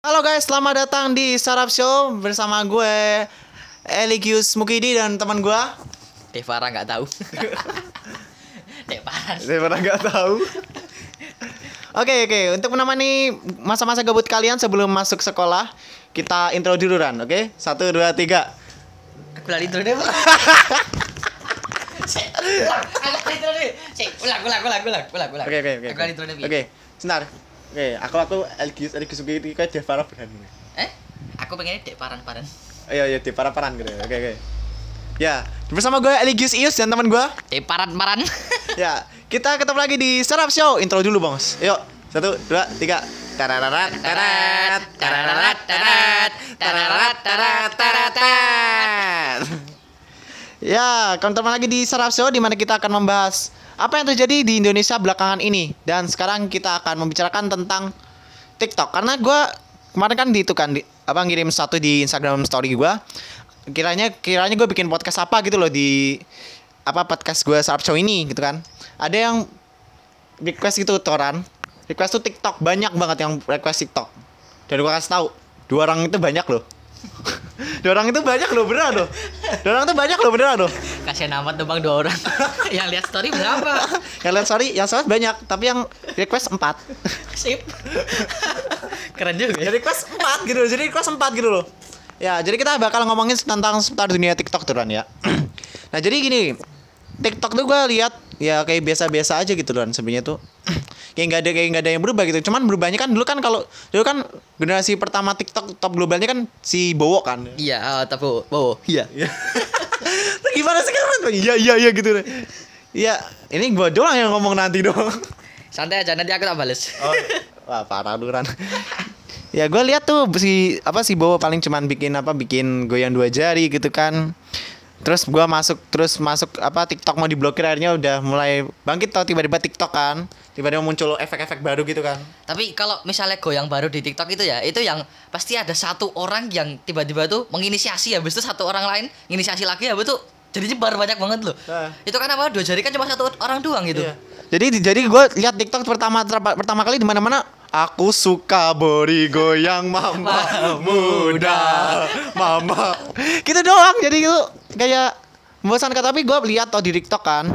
Halo guys, selamat datang di Startup Show bersama gue Eligius Mukidi dan teman gue. Devara nggak tahu. Devara. Pernah nggak tahu. Oke oke, untuk menemani masa-masa gabut kalian sebelum masuk sekolah, kita intro dulu Ran, oke? Satu dua tiga. Aku lari intro deh. Pak. Sik, ulang. Ulang, ulang, ulang, ulang, ulang, ulang. Oke oke oke. Aku lari intro deh. Oke, sebentar. Oke, aku aku Eligius Eligius Mukidi kayak Devara berani. Eh? Aku pengennya dek paran-paran. Ayo ayo Devara paran gitu. Oke oke. Ya, bersama gue Eligius Ius dan teman gue. Dek paran-paran. Ya, kita ketemu lagi di Startup Show. Intro dulu, Bos. Yuk, satu, dua, tiga. Tarararat, tarat, tarararat, tarat, tarararat, tarat, tarat, tarat. Ya, ketemu lagi di Startup Show di mana kita akan membahas apa yang terjadi di Indonesia belakangan ini. Dan sekarang kita akan membicarakan tentang TikTok. Karena gue kemarin kan di itu kan di, apa ngirim satu di Instagram story gue kiranya kiranya gue bikin podcast apa gitu loh di apa podcast gue Startup Show ini gitu kan. Ada yang request gitu toran. Request tuh TikTok. Banyak banget yang request TikTok. Dan gue kasih tahu dua orang itu banyak loh dua orang itu banyak loh beneran loh dua orang itu banyak loh beneran loh Kasihan amat tuh Bang dua orang. yang lihat story berapa? yang lihat sorry yang salah banyak tapi yang request empat Sip. Keren juga ya. request empat gitu loh. jadi request empat gitu loh ya jadi kita bakal ngomongin tentang seputar dunia TikTok tuh ya nah jadi gini TikTok tuh gue lihat ya kayak biasa-biasa aja gitu Ran sebenarnya tuh kayak nggak ada kayak nggak ada yang berubah gitu cuman berubahnya kan dulu kan kalau dulu kan generasi pertama TikTok top globalnya kan si Bowo kan Iya, oh, tapi oh, iya. Nah, gimana sih kan iya iya iya gitu deh Iya, ini gua doang yang ngomong nanti dong. Santai aja nanti aku tak bales. Oh, wah parah duran. ya gue lihat tuh si apa si Bowo paling cuman bikin apa bikin goyang dua jari gitu kan. Terus gua masuk terus masuk apa TikTok mau diblokir akhirnya udah mulai bangkit tau tiba-tiba TikTok kan. Tiba-tiba muncul efek-efek baru gitu kan. Tapi kalau misalnya goyang baru di TikTok itu ya, itu yang pasti ada satu orang yang tiba-tiba tuh menginisiasi habis itu satu orang lain inisiasi lagi habis itu jadi nyebar banyak banget loh. Nah. Itu kan apa dua jari kan cuma satu orang doang gitu. Iya. Jadi jadi gue lihat TikTok pertama pertama kali di mana-mana aku suka body goyang mama muda. mama. Gitu doang jadi itu kayak membosankan. Tapi gue lihat tau di TikTok kan.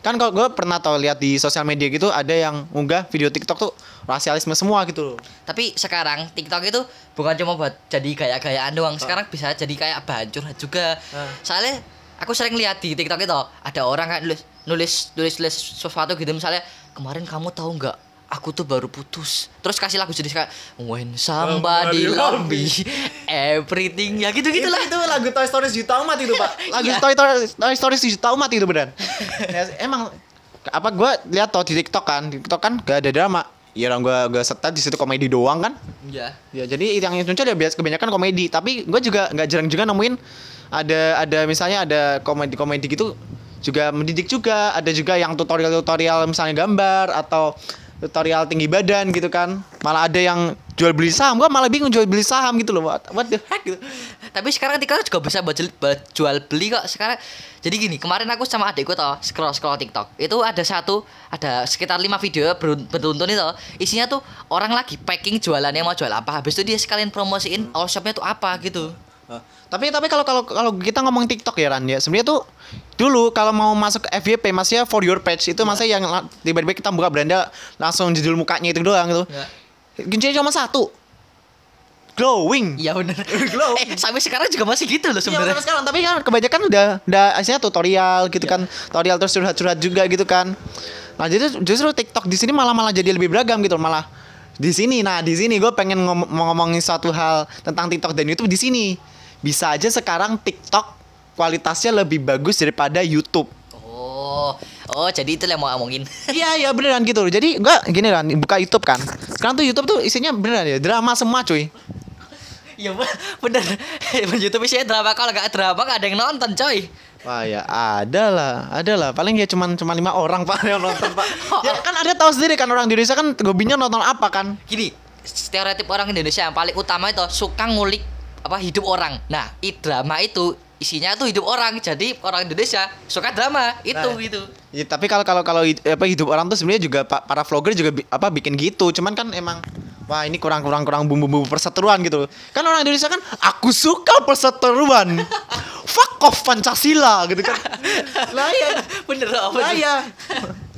Kan kalau gue pernah tau lihat di sosial media gitu ada yang unggah video TikTok tuh rasialisme semua gitu loh. Tapi sekarang TikTok itu bukan cuma buat jadi gaya-gayaan doang. Sekarang bisa jadi kayak bahan curhat juga. Ah. Soalnya aku sering lihat di TikTok itu ada orang kayak nulis nulis nulis, nulis sesuatu gitu. Misalnya kemarin kamu tahu nggak aku tuh baru putus. Terus kasih lagu jenis kayak when somebody love me everything ya gitu itu, gitulah itu lagu Toy Story juta umat itu pak. Lagu Iya. Toy, Story Toy Story juta umat itu beneran Ya, emang apa gue lihat tau di TikTok kan. Di TikTok kan gak ada drama. Ya orang gue gue setel di situ komedi doang kan. Ya ya jadi yang muncul ya biasa kebanyakan komedi. Tapi gue juga nggak jarang juga nemuin ada ada misalnya ada komedi komedi gitu juga mendidik juga. Ada juga yang tutorial tutorial misalnya gambar atau tutorial tinggi badan gitu kan malah ada yang jual beli saham gue malah bingung jual beli saham gitu loh what, what the heck gitu Tapi sekarang TikTok juga bisa buat jual beli kok sekarang. Jadi gini, kemarin aku sama adikku tau scroll scroll TikTok. Itu ada satu, ada sekitar lima video berun- beruntun itu. Isinya tuh orang lagi packing jualannya mau jual apa. Habis itu dia sekalian promosiin all shopnya tuh apa gitu. Uh, tapi tapi kalau kalau kalau kita ngomong TikTok ya Ran ya sebenarnya tuh dulu kalau mau masuk FYP masnya for your page itu masnya yang tiba-tiba kita buka beranda langsung judul mukanya itu doang gitu. Ya. Kuncinya cuma satu. Glowing. Iya bener. Glow. eh sampai sekarang juga masih gitu loh Iya sebenarnya. sampai sekarang tapi kan kebanyakan udah udah aslinya tutorial gitu kan tutorial terus curhat-curhat juga gitu kan nah jadi justru TikTok di sini malah malah jadi lebih beragam gitu malah di sini nah di sini gue pengen ngom- mau ngomongin suatu hal tentang TikTok dan YouTube di sini bisa aja sekarang TikTok kualitasnya lebih bagus daripada YouTube Oh, oh jadi itu yang mau ngomongin. Iya iya beneran gitu loh. Jadi gua gini kan buka YouTube kan. Sekarang tuh YouTube tuh isinya beneran ya drama semua cuy. Iya bener. YouTube isinya drama kalau nggak drama nggak ada yang nonton coy. Wah ya ada lah, ada lah. Paling ya cuman cuma lima orang pak yang nonton pak. ya kan ada tahu sendiri kan orang Indonesia kan hobinya nonton apa kan? gini stereotip orang Indonesia yang paling utama itu suka ngulik apa hidup orang nah i drama itu isinya tuh hidup orang jadi orang Indonesia suka drama itu Nah. gitu Ya, tapi kalau kalau kalau apa hidup orang tuh sebenarnya juga pa- para vlogger juga apa bikin gitu. Cuman kan emang wah ini kurang kurang kurang bumbu-bumbu perseteruan gitu. Kan orang Indonesia kan aku suka perseteruan. Fuck off Pancasila gitu kan. Lah ya, Bener apa lah ya.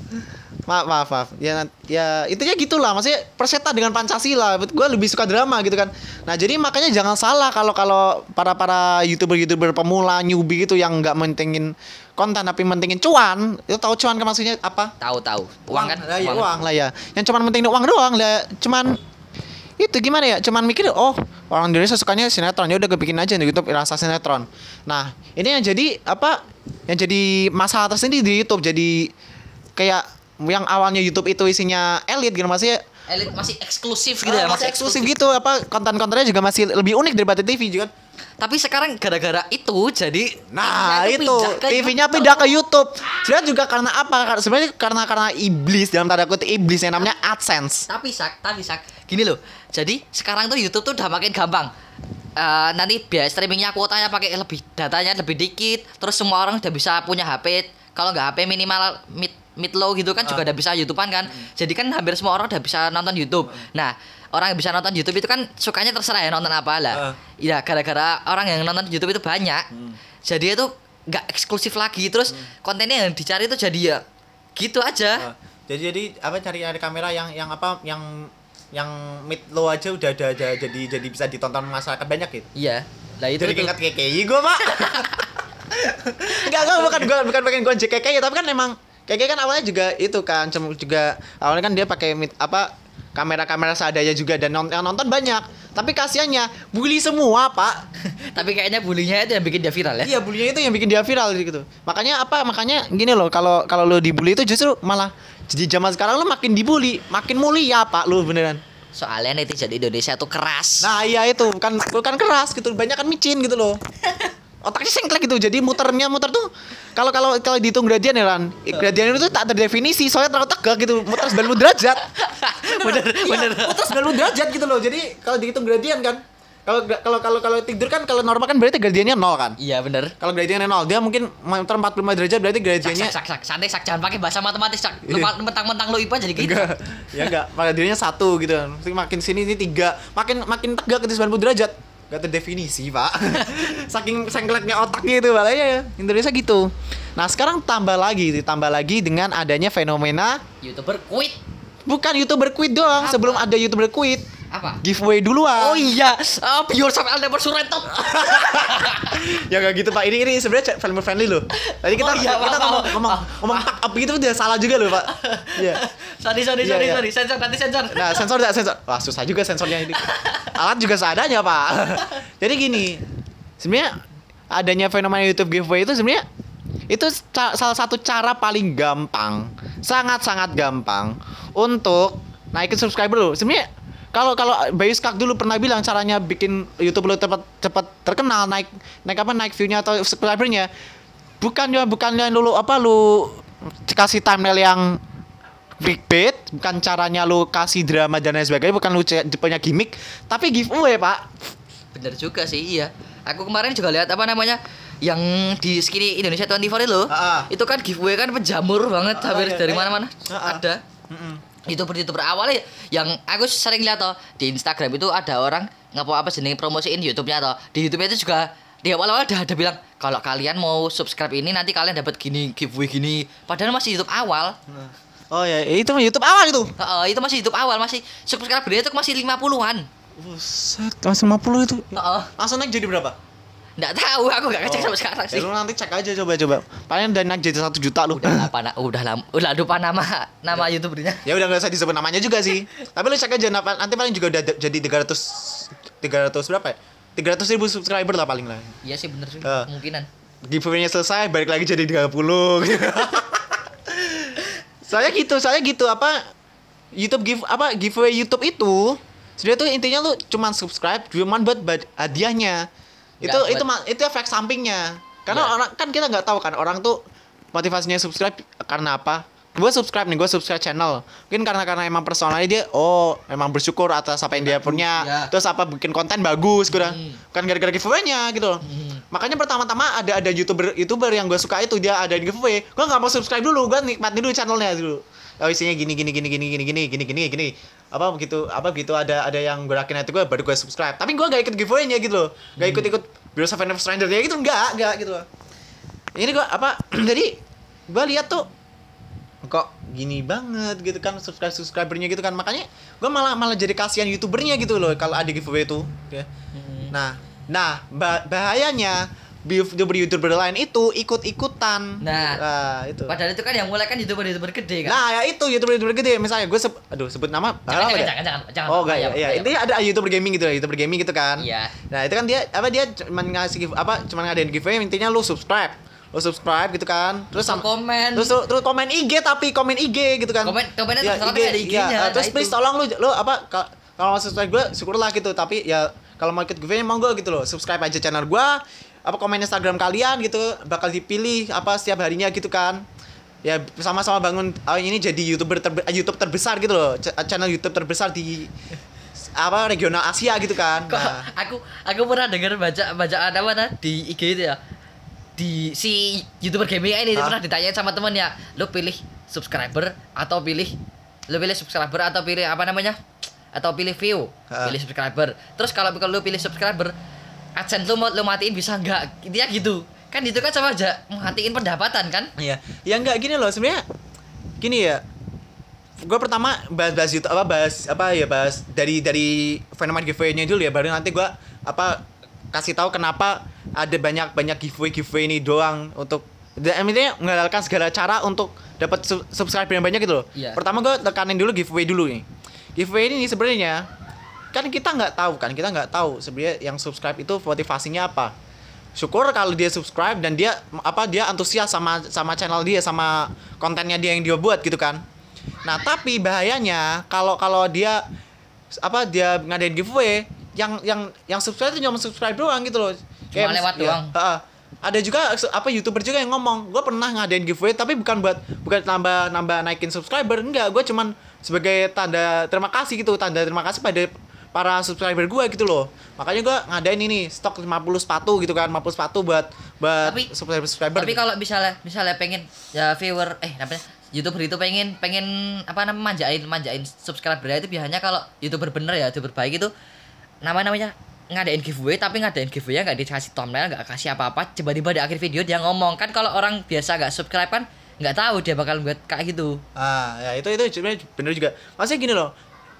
Maaf, maaf, maaf. Ya, ya intinya gitulah. Maksudnya perseta dengan Pancasila. Gue lebih suka drama gitu kan. Nah jadi makanya jangan salah kalau kalau para para youtuber youtuber pemula newbie gitu yang nggak mentingin konten tapi mentingin cuan. Itu tahu cuan kan maksudnya apa? Tahu tahu. Uang kan? lah, ya, uang lah ya. Yang cuman mentingin uang doang lah. Cuman itu gimana ya? Cuman mikir oh orang Indonesia sukanya sinetron ya udah gue bikin aja di YouTube rasa sinetron. Nah ini yang jadi apa? Yang jadi masalah tersendiri di YouTube jadi kayak yang awalnya YouTube itu isinya elit gitu maksudnya Elit masih eksklusif gitu ya, ah, masih eksklusif gitu apa konten-kontennya juga masih lebih unik daripada TV juga. Tapi sekarang gara-gara itu jadi Nah itu TV-nya pindah ke YouTube. Sebenarnya juga karena apa? Sebenarnya karena karena iblis dalam tanda kutip iblis yang namanya AdSense. Tapi sak, tapi sak. Gini loh. Jadi sekarang tuh YouTube tuh udah makin gampang. Eh, nanti biaya streamingnya kuotanya pakai lebih datanya lebih dikit. Terus semua orang udah bisa punya HP. Kalau nggak HP minimal mid mid low gitu kan juga udah bisa YouTubean kan. Jadi kan hampir semua orang udah bisa nonton YouTube. Nah orang yang bisa nonton YouTube itu kan sukanya terserah ya nonton apa lah. Ah. Ya gara-gara orang yang nonton YouTube itu banyak. Jadi itu nggak eksklusif lagi. Terus kontennya yang dicari itu jadi ya gitu aja. Ah, jadi jadi apa cari cari kamera yang yang apa yang yang mid low aja udah ada, ada jadi jadi bisa ditonton masyarakat banyak gitu. Iya. Lah itu Jadi keinget KKI gue pak. Enggak enggak bukan gue bukan pengen gue KKI tapi kan emang KKI kan awalnya juga itu kan juga awalnya kan dia pakai apa kamera-kamera seadanya juga dan non- yang nonton banyak. Tapi kasihannya bully semua pak. Tapi kayaknya bulinya itu yang bikin dia viral ya. Iya bulinya itu yang bikin dia viral gitu. Makanya apa? Makanya gini loh, kalau kalau lo dibully itu justru malah jadi zaman sekarang lo makin dibully, makin mulia pak lo beneran. Soalnya netizen Indonesia tuh keras. Nah iya itu bukan bukan keras gitu, banyak kan micin gitu loh. Otaknya sengklek gitu, jadi muternya muter tuh kalau kalau kalau dihitung gradien ya Ran, gradien itu tak terdefinisi soalnya terlalu tegak gitu, muter 90 derajat. bener, Iya, bener. muter 90 derajat gitu loh. Jadi kalau dihitung gradien kan, kalau kalau kalau kalau tidur kan kalau normal kan berarti gradiennya nol kan. Iya bener. Kalau gradiennya nol, dia mungkin muter 45 derajat berarti gradiennya sak, sak, sak. Santai sak, jangan pakai bahasa matematis sak. Iya. Mentang-mentang lo IPA jadi gitu. enggak. ya enggak, gradiennya satu gitu. Makin sini ini tiga, makin makin tegak itu 90 derajat. Gak terdefinisi, Pak. Saking sengkleknya otaknya itu, Pak. Ya, Indonesia gitu. Nah, sekarang tambah lagi, ditambah lagi dengan adanya fenomena YouTuber quit. bukan YouTuber quit doang, Apa? sebelum ada YouTuber quit. Apa? Giveaway duluan. Oh iya, uh, Pure sampai I'll never surrender. ya gak gitu pak ini ini sebenarnya family friendly loh tadi kita Oh, iya, kita ngomong ngomong Maaf, ngomong tak up gitu udah salah juga loh pak iya sorry, sorry, Iya, sorry, iya. sorry. Sensor, nanti sensor. nah sensor tidak sensor wah susah juga sensornya ini alat juga seadanya pak jadi gini sebenarnya adanya fenomena YouTube giveaway itu sebenarnya itu salah satu cara paling gampang sangat sangat gampang untuk naikin subscriber lo sebenarnya kalau kalau Bayu Skak dulu pernah bilang caranya bikin YouTube lo cepat cepat terkenal naik naik apa naik view-nya atau subscribernya bukan ya bukan yang lu apa lu kasih thumbnail yang clickbait bukan caranya lu kasih drama dan lain sebagainya bukan lu punya gimmick tapi giveaway pak Bener juga sih, iya. Aku kemarin juga lihat apa namanya yang di Skinny Indonesia 24 itu loh. Ah, ah. Itu kan giveaway kan penjamur banget Ah, hampir iya, dari iya. mana-mana. Ah, ah. Ada. YouTuber-YouTuber awalnya yang aku sering lihat toh di Instagram itu ada orang ngapo apa jenenge promosiin YouTube-nya toh. Di YouTube itu juga di awal-awal udah ada bilang kalau kalian mau subscribe ini nanti kalian dapat gini giveaway gini. Padahal masih YouTube awal. oh ya itu YouTube awal itu Heeh, itu masih YouTube awal masih subscribernya itu masih 50-an. Buset, masih 50 itu Heeh. langsung naik jadi berapa Nggak tahu, aku nggak ngecek Oh. sampai sekarang Ya, sih. lu nanti cek aja coba coba. Paling udah naik jadi satu juta lu. Udah apa udah lam, udah lupa nama nama youtubernya. Ya udah nggak usah disebut namanya juga sih. Tapi lu cek aja nanti paling juga udah jadi 300 300 berapa ya? 300 ribu subscriber lah paling lah. Iya sih bener sih. Ah. kemungkinan. Giveaway-nya selesai balik lagi jadi 30 saya gitu saya gitu apa YouTube give apa giveaway YouTube itu sebenarnya tuh intinya lu cuman subscribe cuman buat buat hadiahnya itu itu itu efek sampingnya. Karena Iya. orang kan kita nggak tahu kan orang tuh motivasinya subscribe karena apa? Gue subscribe nih gue subscribe channel. Mungkin karena karena emang personalnya dia oh emang bersyukur atas apa yang dia punya. ya. terus apa bikin konten bagus gitu Hmm. bukan gara-gara giveaway-nya gitu loh. Hmm. makanya pertama-tama ada ada youtuber youtuber yang gue suka itu dia ada di giveaway. Gue nggak mau subscribe dulu gue nikmatin dulu channelnya dulu oh isinya gini gini gini gini gini gini gini gini gini. Apa begitu apa begitu ada ada yang gerakin hati gue baru gue subscribe. Tapi gue gak ikut giveaway-nya gitu loh. Gak ikut ikut Heroes of Never Stranger ya gitu enggak enggak gitu loh. Ini gue apa jadi gue lihat tuh kok gini banget gitu kan subscribe subscribernya gitu kan. Makanya gue malah malah jadi kasihan youtubernya gitu loh kalau ada giveaway itu ya. nah nah ba- bahayanya youtuber youtuber lain itu ikut ikutan Nah. itu Padahal itu kan yang mulai kan youtuber-youtuber gede kan. nah ya itu youtuber youtuber gede misalnya gue seb- aduh sebut nama jangan, jangan, ya? jangan, jangan, jangan. Oh enggak ya, ya. Intinya ada youtuber gaming gitu ya, youtuber gaming gitu kan. Iya. Nah itu kan dia apa dia cuma ngasih give, apa cuma ngadain giveaway intinya lu subscribe, lu subscribe gitu kan. Terus Terus komen. terus terus komen IG tapi komen IG gitu kan. Komen- komennya Ya, tapi ada IG-nya, iya. nah terus itu. please tolong lu lu apa ka- kalau mau subscribe gue syukurlah gitu tapi ya kalau mau ikut giveaway monggo gitu loh. Subscribe aja channel gua apa komen Instagram kalian gitu bakal dipilih apa setiap harinya gitu kan. Ya sama-sama bangun oh, ini jadi YouTuber terbe- YouTube terbesar gitu loh. Ch- channel YouTube terbesar di apa regional Asia gitu kan. Kok Nah, aku aku pernah dengar baca bacaan apa nah, di IG itu ya. Di si YouTuber gaming ini Hah? pernah ditanya sama temennya, "Lu pilih subscriber atau pilih lu pilih subscriber atau pilih apa namanya? Atau pilih view?" Hah? Pilih subscriber. Terus kalau kalau lu pilih subscriber, AdSense lu mau lu matiin bisa enggak? Intinya gitu. Kan itu kan sama aja matiin pendapatan kan? Iya, ya nggak gini loh sebenarnya. Gini ya, gue pertama bahas-bahas YouTube apa bahas apa ya bahas dari dari fenomena giveaway-nya dulu ya, baru nanti gue apa kasih tahu kenapa ada banyak banyak giveaway giveaway ini doang untuk dan intinya mengandalkan segala cara untuk dapat sub- subscriber yang banyak gitu loh. Iya. Pertama gue tekanin dulu giveaway dulu nih. Giveaway ini sebenarnya kan kita nggak tahu kan kita nggak tahu sebenarnya yang subscribe itu motivasinya apa syukur kalau dia subscribe dan dia apa dia antusias sama sama channel dia sama kontennya dia yang dia buat gitu kan nah tapi bahayanya kalau kalau dia apa dia ngadain giveaway yang yang yang subscribe itu cuma subscribe doang gitu loh Cuma mis- lewat ya, doang. heeh. ada juga apa youtuber juga yang ngomong gue pernah ngadain giveaway tapi bukan buat bukan nambah nambah naikin subscriber enggak gue cuman sebagai tanda terima kasih gitu tanda terima kasih pada para subscriber gue gitu loh. Makanya gue ngadain ini stok 50 sepatu gitu kan 50 sepatu buat buat Tapi- subscriber subscriber. Tapi kalau misalnya misalnya pengen ya viewer eh namanya youtuber itu pengen pengen apa namanya manjain manjain subscriber itu biasanya kalau youtuber bener ya youtuber baik itu nama namanya ngadain giveaway tapi ngadain giveaway nggak dikasih thumbnail nggak kasih apa-apa. Tiba-tiba di akhir video dia ngomong kan kalau orang biasa nggak subscribe kan nggak tahu dia bakal buat kayak gitu. Ah, ya itu itu sebenarnya bener juga. Maksudnya gini loh,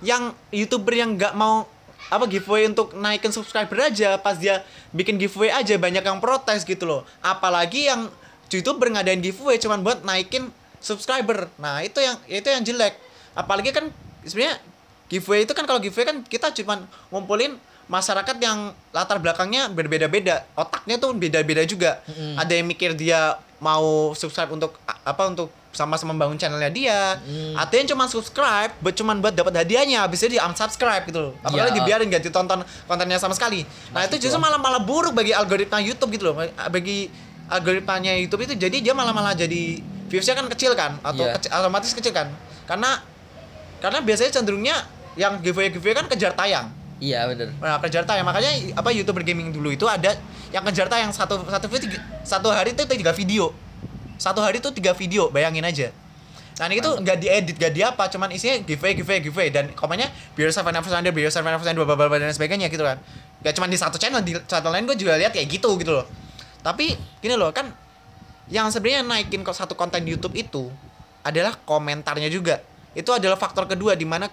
yang youtuber yang nggak mau apa giveaway untuk naikin subscriber aja, pas dia bikin giveaway aja banyak yang protes gitu loh. Apalagi yang youtuber ngadain giveaway cuman buat naikin subscriber. Nah itu yang itu yang jelek. Apalagi kan sebenarnya giveaway itu kan kalau giveaway kan kita cuman ngumpulin masyarakat yang latar belakangnya berbeda-beda, otaknya tuh beda-beda juga. Mm-mm. Ada yang mikir dia mau subscribe untuk apa untuk sama-sama membangun channelnya dia. Mm. Ada yang cuma subscribe, buat cuman buat dapat hadiahnya, habis itu di unsubscribe gitu loh. Apalagi Ya. dibiarin gak ditonton kontennya sama sekali. Nah, itu justru malah malah buruk bagi algoritma YouTube gitu loh. Bagi algoritmanya YouTube itu jadi dia malah malah jadi viewsnya kan kecil kan atau Iya. kecil- otomatis kecil kan. Karena karena biasanya cenderungnya yang giveaway giveaway kan kejar tayang. iya bener Nah, kejar tayang makanya apa youtuber gaming dulu itu ada yang kejar tayang satu satu video satu hari itu tiga video satu hari itu tiga video bayangin aja. Nah ini itu nggak diedit nggak di apa cuman isinya giveaway giveaway giveaway. Dan komennya biar seven of under biar seven of under bla bla bla dan sebagainya gitu kan. Gak cuma di satu channel di channel lain gue juga lihat kayak gitu gitu loh. Tapi gini loh kan yang sebenarnya naikin kok satu konten di YouTube itu adalah komentarnya juga. Itu adalah faktor kedua di mana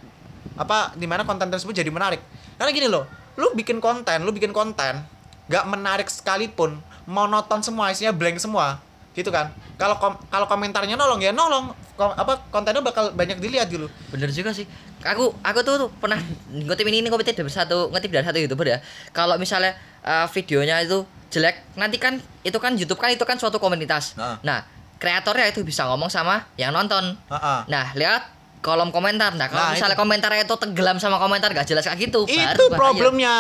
apa di mana konten tersebut jadi menarik. Karena gini loh lu bikin konten lu bikin konten nggak menarik sekalipun monoton semua isinya blank semua gitu kan kalau kom- kalau komentarnya nolong ya nolong Kom- apa kontennya bakal banyak dilihat gitu Bener juga sih. Aku aku tuh, tuh pernah ngutip ini, ini ngutip dari satu ngutip dari satu youtuber ya. Kalau misalnya uh, videonya itu jelek, nanti kan itu kan YouTube kan itu kan suatu komunitas. Nah. Nah, kreatornya itu bisa ngomong sama yang nonton. Heeh. Nah, lihat kolom komentar. Nah, kalau Nah, misalnya itu. komentarnya itu tenggelam sama komentar gak jelas kayak gitu, baru itu bahaya. problemnya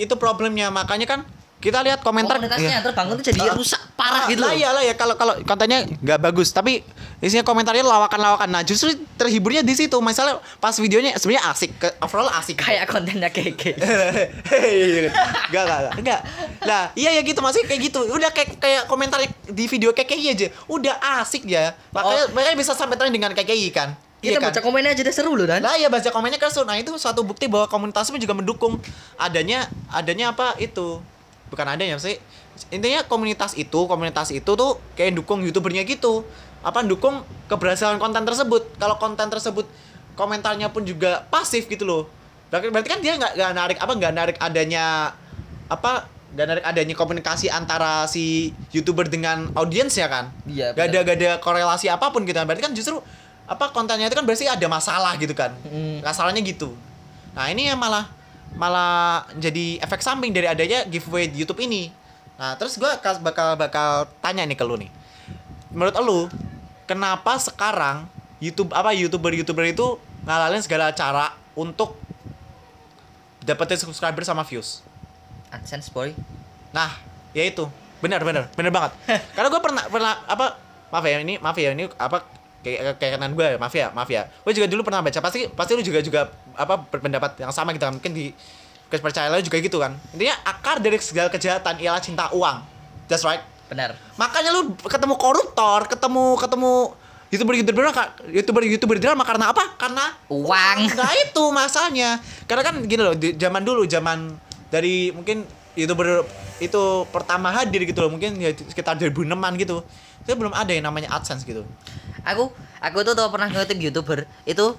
itu problemnya makanya kan kita lihat komentar Komunitasnya Iya. terbangun tuh jadi Ah. rusak parah Ah, gitu. lah loh. ya lah ya kalau kalau kontennya nggak bagus tapi isinya komentarnya lawakan-lawakan nah justru terhiburnya di situ misalnya pas videonya sebenarnya asik ke overall asik Kayak kontennya keke. Enggak, enggak, enggak. Enggak. Lah, iya ya gitu masih kayak gitu. Udah kayak kayak komentar di video KKI aja. Udah asik ya. Makanya Oh. makanya bisa sampai tren dengan KKI kan. Iya Kita kan? baca komennya aja udah seru loh dan. Lah ya baca komennya keras Nah itu suatu bukti bahwa komunitasmu juga mendukung adanya adanya apa itu bukan adanya sih intinya komunitas itu komunitas itu tuh kayak dukung youtubernya gitu apa dukung keberhasilan konten tersebut kalau konten tersebut komentarnya pun juga pasif gitu loh berarti, kan dia nggak nggak narik apa nggak narik adanya apa nggak narik adanya komunikasi antara si youtuber dengan audiensnya kan Iya, Gak ada gak ada korelasi apa pun gitu kan. Berarti kan justru apa kontennya itu kan berarti ada masalah gitu kan. Mm. Masalahnya gitu. Nah, ini yang malah malah jadi efek samping dari adanya giveaway di YouTube ini. Nah, terus gua kas- bakal bakal tanya nih ke lu nih. Menurut lu, kenapa sekarang YouTube apa YouTuber-YouTuber itu ngalalin segala cara untuk dapetin subscriber sama views? AdSense boy. Nah, ya itu. Benar, benar, benar banget. Karena gue pernah pernah apa maaf ya ini maaf ya ini apa kayak kayak kanan gue maaf ya maaf ya. Gue juga dulu pernah baca pasti pasti lu juga juga apa berpendapat yang sama gitu kan. Mungkin di kepercayaan lu juga gitu kan. Intinya akar dari segala kejahatan ialah cinta uang. That's right. Benar. makanya lu ketemu koruptor ketemu ketemu youtuber youtuber youtuber youtuber drama karena apa? Karena Uang. nah itu masalahnya. Karena kan gini loh di zaman dulu zaman dari mungkin youtuber itu pertama hadir gitu loh. Mungkin ya sekitar 2006an gitu. Itu belum ada yang namanya adsense gitu Aku aku tuh tau pernah ngeliatin youtuber itu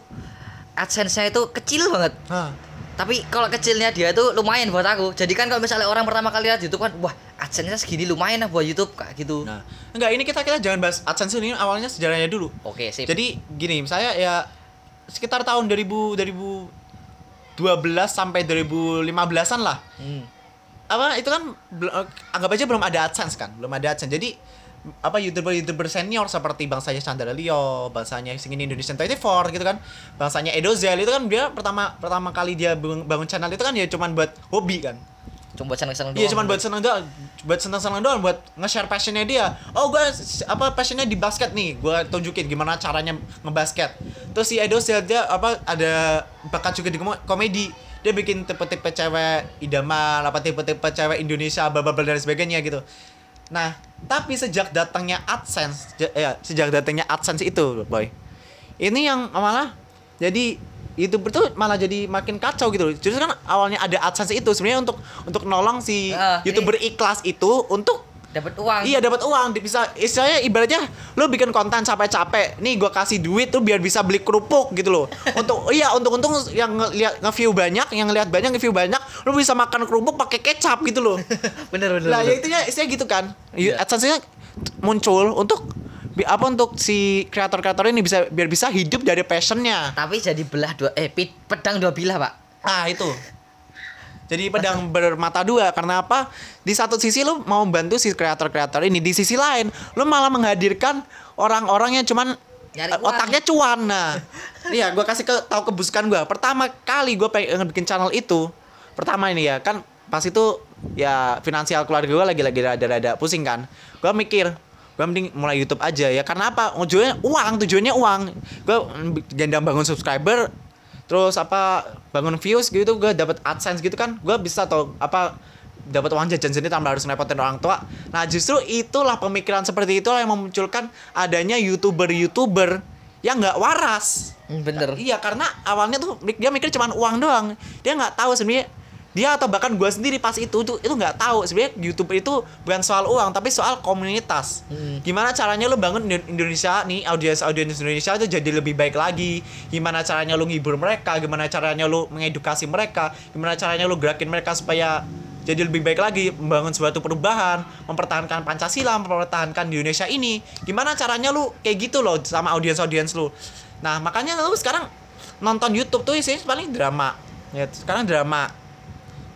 AdSense-nya itu kecil banget. Hah. Tapi kalau kecilnya dia tuh lumayan buat aku. Jadi kan kalau misalnya orang pertama kali lihat YouTube kan, wah AdSense-nya segini lumayan lah buat YouTube kayak gitu. nah enggak ini kita kita jangan bahas adsense ini awalnya sejarahnya dulu Oke, sip. jadi gini saya ya sekitar tahun 2000 2012 sampai 2015an lah Hmm. apa itu kan eh, anggap aja belum ada AdSense kan belum ada AdSense jadi apa youtuber youtuber senior seperti bangsanya Chandra Leo bangsanya Singin Indonesian 24 gitu kan bangsanya Edozel itu kan dia pertama pertama kali dia bangun, channel itu kan ya cuman buat hobi kan Cuma buat seneng-seneng Iya doang. cuman buat seneng doang, buat seneng-seneng doang, buat nge-share passionnya dia. Oh gue apa passionnya di basket nih, gue tunjukin gimana caranya ngebasket. Terus si Edo sih dia apa ada bakat juga di komedi. Dia bikin tipe-tipe cewek idaman, apa tipe-tipe cewek Indonesia, bla dan sebagainya gitu. Nah, tapi sejak datangnya AdSense, ya, sejak datangnya AdSense itu, boy. Ini yang malah jadi YouTuber tuh malah jadi makin kacau gitu. Justru kan awalnya ada AdSense itu sebenarnya untuk untuk nolong si Ah, YouTuber ikhlas itu untuk dapat uang. Iya dapat uang, bisa istilahnya ibaratnya lu bikin konten capek-capek, nih gua kasih duit tuh biar bisa beli kerupuk gitu loh. Untuk iya untung-untung yang ngeliat nge-view banyak, yang ngeliat banyak nge-view banyak, lu bisa makan kerupuk pakai kecap gitu loh. bener bener. Lah ya bener. itu ya istilahnya gitu kan. Iya. AdSense-nya muncul untuk apa untuk si kreator-kreator ini bisa biar bisa hidup dari passionnya. Tapi jadi belah dua eh pedang dua bilah, Pak. Ah itu. Jadi pedang bermata dua karena apa? Di satu sisi lu mau bantu si kreator-kreator ini, di sisi lain lu malah menghadirkan orang-orang yang cuman Nyari eh, uang. otaknya cuan. Nah, iya gua kasih ke tahu kebusukan gua. Pertama kali gua pengen bikin channel itu, pertama ini ya kan pas itu ya finansial keluarga gua lagi-lagi rada-rada pusing kan. Gua mikir gue mending mulai YouTube aja ya karena apa tujuannya uang tujuannya uang gue gendam bangun subscriber terus apa bangun views gitu gue dapat adsense gitu kan. Gue bisa atau apa dapat uang jajan sendiri tanpa harus ngerepotin orang tua. Nah justru itulah pemikiran seperti itulah yang memunculkan adanya youtuber youtuber yang nggak waras. Hmm, bener. iya karena awalnya tuh dia mikir cuma uang doang. Dia nggak tahu sebenarnya dia atau bahkan gue sendiri pas itu tuh itu nggak tahu. Sebenarnya YouTube itu bukan soal uang tapi soal komunitas. Hmm. gimana caranya lu bangun Indo- Indonesia nih audiens audiens Indonesia itu jadi lebih baik lagi. Gimana caranya lu ngibur mereka gimana caranya lu mengedukasi mereka gimana caranya lu gerakin mereka supaya jadi lebih baik lagi membangun suatu perubahan mempertahankan Pancasila mempertahankan di Indonesia ini. Gimana caranya lu kayak gitu loh sama audiens audiens lu. Nah makanya lu sekarang nonton YouTube tuh isinya paling drama. Ya sekarang drama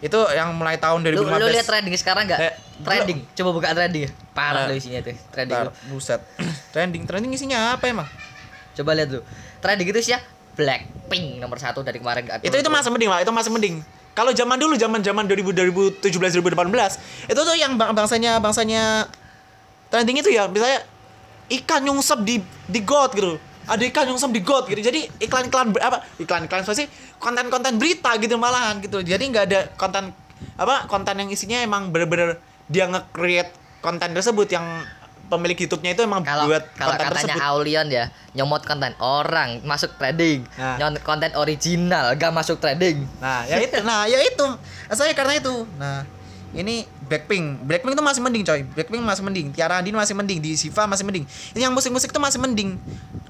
itu yang mulai tahun 2015 Lu, lu lihat trending sekarang nggak? Eh, trending. Coba buka trending. Parah Nah. lu isinya tuh. Trending. Lu. buset trending trending isinya apa emang Coba lihat lu. Trending itu sih ya Blackpink nomor satu dari kemarin nggak itu itu masih mending lah itu masih mending kalau zaman dulu zaman zaman 2000 2017 2018 itu tuh yang bang bangsanya bangsanya trending itu ya misalnya ikan nyungsep di di got gitu ada ikan nyungsep di got gitu jadi iklan iklan apa iklan iklan apa sih konten konten berita gitu malahan gitu jadi nggak ada konten apa konten yang isinya emang bener-bener dia nge-create konten tersebut yang pemilik YouTube-nya itu emang Kalau buat kalau konten katanya tersebut. Aulion ya, nyomot konten orang masuk trading. Nah. Nyomot konten original gak masuk trading. Nah, ya itu. Nah, ya itu. Saya karena itu. Nah, ini Blackpink. Blackpink itu masih mending, coy. Blackpink masih mending. Tiara Andin masih mending. Di Siva masih mending. Ini yang musik-musik itu masih mending.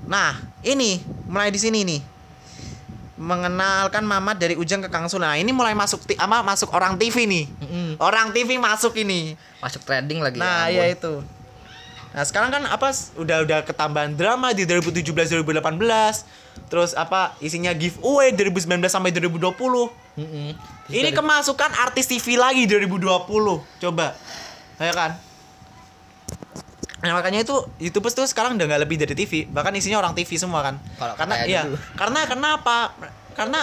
Nah, ini mulai di sini nih. Mengenalkan Mamat dari Ujang ke Kang Sul. Nah, ini mulai masuk ti- ama masuk orang TV nih. Mm-mm. Orang TV masuk ini. Masuk trading lagi. Nah, ya ya ampun. itu. Nah, sekarang kan apa udah udah ketambahan drama di 2017 2018. Terus apa isinya giveaway 2019 sampai 2020. Mm-mm. Ini kemasukan artis TV lagi 2020. Coba. Ya kan? Nah, makanya itu YouTubers tuh sekarang udah nggak lebih dari TV, bahkan isinya orang TV semua kan. Kalau karena iya, dulu. karena karena apa? Karena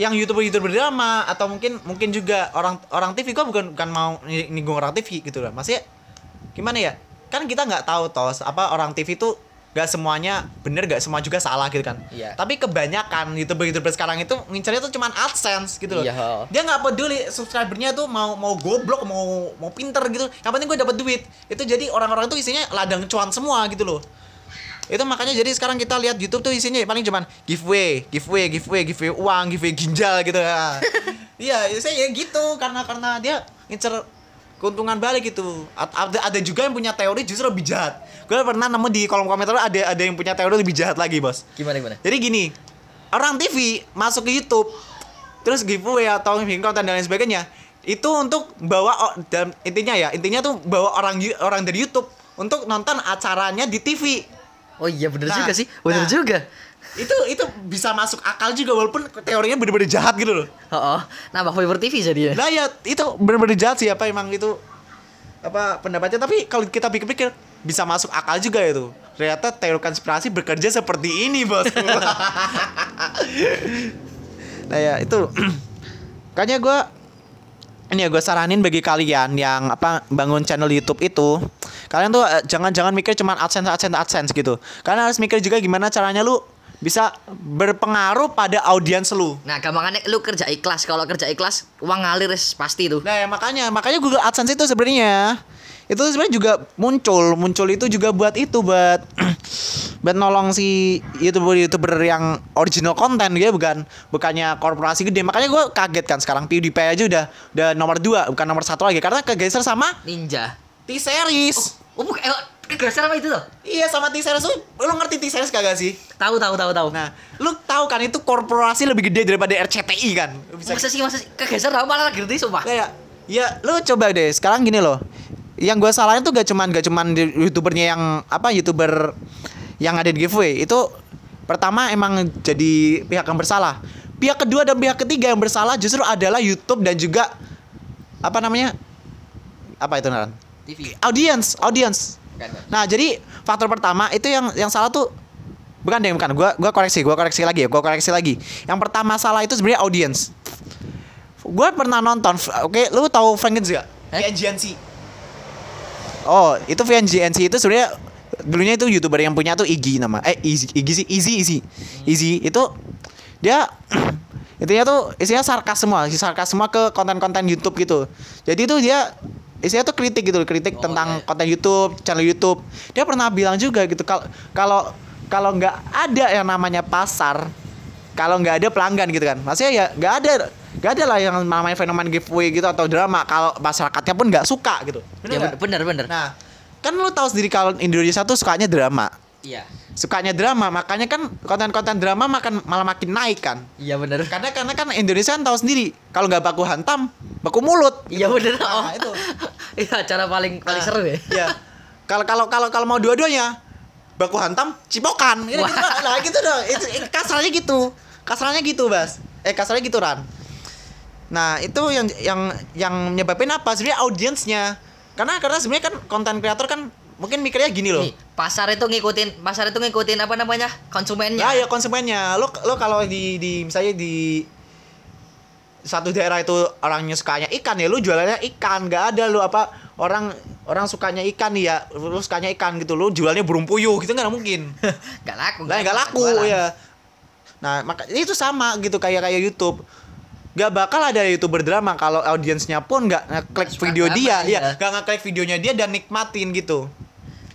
yang youtuber youtuber drama atau mungkin mungkin juga orang orang TV gua bukan bukan mau ni- ninggung orang TV gitu lah. Maksudnya gimana ya? Kan kita nggak tahu toh apa orang TV tuh nggak semuanya bener nggak semua juga salah gitu kan. Iya. Tapi kebanyakan youtuber youtuber sekarang itu ngincernya tuh cuman AdSense gitu loh. Iya. Dia nggak peduli subscribernya tuh mau mau goblok mau mau pinter gitu. Yang penting gue dapat duit. Itu jadi orang-orang itu isinya ladang cuan semua gitu loh. Itu makanya jadi sekarang kita lihat YouTube tuh isinya paling cuman giveaway, giveaway, giveaway, giveaway uang, giveaway ginjal gitu ya. Iya, saya ya gitu karena karena dia ngincer keuntungan balik. A- Ada ada juga yang punya teori justru lebih jahat. Gue pernah nemu di kolom komentar ada ada yang punya teori lebih jahat lagi, Bos. Gimana gimana? Jadi gini, orang TV masuk ke YouTube, terus giveaway atau bikin konten dan lain sebagainya, itu untuk bawa dan intinya ya, intinya tuh bawa orang orang dari YouTube untuk nonton acaranya di TV. Oh iya bener Nah, juga sih. Bener nah. juga. Itu itu bisa masuk akal juga walaupun teorinya bener-bener jahat gitu loh. Oh, oh. nambah Fiber TV jadi ya. Nah ya itu bener-bener jahat sih apa emang itu apa pendapatnya tapi kalau kita pikir-pikir bisa masuk akal juga itu. Ternyata teori konspirasi bekerja seperti ini, Bos. nah ya itu kayaknya gue ini ya gue saranin bagi kalian yang apa bangun channel YouTube itu kalian tuh eh, jangan-jangan mikir cuman adsense adsense adsense gitu. Kalian harus mikir juga gimana caranya lu bisa berpengaruh pada audiens lu. Nah, gampangannya lu kerja ikhlas. Kalau kerja ikhlas, uang ngalir pasti tuh. Nah, ya makanya makanya Google AdSense itu sebenarnya itu sebenarnya juga muncul. Muncul itu juga buat itu buat buat nolong si youtuber youtuber yang original konten dia bukan bukannya korporasi gede. Makanya gue kaget kan sekarang PewDiePie aja udah udah nomor 2 bukan nomor satu lagi. Karena kegeser sama Ninja. T-series. Oh, bukan eh, kegeser apa itu tuh? iya sama T-series tuh. Lu ngerti T-series kagak sih? Tahu tahu tahu tahu. nah lu tahu kan itu korporasi lebih gede daripada RCTI kan? Lu bisa masa sih masa sih? Kegeser tahu malah ngerti sumpah. kayak ya lu coba deh sekarang gini loh. Yang gue salahin tuh gak cuman gak cuman di- youtubernya yang apa youtuber yang ada di giveaway. Itu pertama emang jadi pihak yang bersalah. Pihak kedua dan pihak ketiga yang bersalah justru adalah YouTube dan juga apa namanya? Apa itu Naran TV. audience audience. Nah jadi faktor pertama itu yang yang salah tuh bukan deh bukan. Gua gua koreksi gua koreksi lagi ya gua koreksi lagi. Yang pertama salah itu sebenarnya audience. Gua pernah nonton oke lu tahu Frank gak Eh? VNGNC oh itu VNGNC itu sebenarnya dulunya itu youtuber yang punya tuh Igi nama. Eh Easy Igi sih Easy Easy Easy itu dia intinya tuh isinya sarkas semua sarkas semua ke konten-konten YouTube gitu. Jadi tuh dia isinya tuh kritik gitu kritik Oh, tentang konten YouTube channel YouTube dia pernah bilang juga gitu kalau kalau kalau nggak ada yang namanya pasar kalau nggak ada pelanggan gitu kan maksudnya ya nggak ada nggak ada lah yang namanya fenomen giveaway gitu atau drama kalau masyarakatnya pun nggak suka gitu Ya nggak? bener bener. bener. nah kan lu tahu sendiri kalau Indonesia tuh sukanya drama Iya. Sukanya drama makanya kan konten-konten drama makan malah makin naik kan Iya bener. karena karena kan Indonesia kan tahu sendiri kalau nggak baku hantam baku mulut Iya bener. Oh. Nah, itu. Iya cara paling paling Nah, seru ya. Iya. Kalau kalau kalau kalau mau dua-duanya baku hantam cipokan. Gitu, gitu, lah gitu dong. Itu itu kasarnya gitu. Kasarnya gitu, Bas. Eh kasarnya gitu, Ran. Nah, itu yang yang yang nyebabin apa? Sebenarnya audiensnya. Karena karena sebenarnya kan konten kreator kan mungkin mikirnya gini loh. Nih, pasar itu ngikutin pasar itu ngikutin apa namanya? konsumennya. Ya, ya konsumennya. Lo lo kalau di di misalnya di satu daerah itu orangnya sukanya ikan ya lu jualannya ikan nggak ada lu apa orang orang sukanya ikan ya lu sukanya ikan gitu lu jualnya burung puyuh gitu nggak mungkin Gak laku. nggak laku jualan. ya nah maka itu sama gitu kayak kayak YouTube nggak bakal ada youtuber drama kalau audiensnya pun nggak ngeklik video dia, iya. ya nggak ngeklik videonya dia dan nikmatin gitu.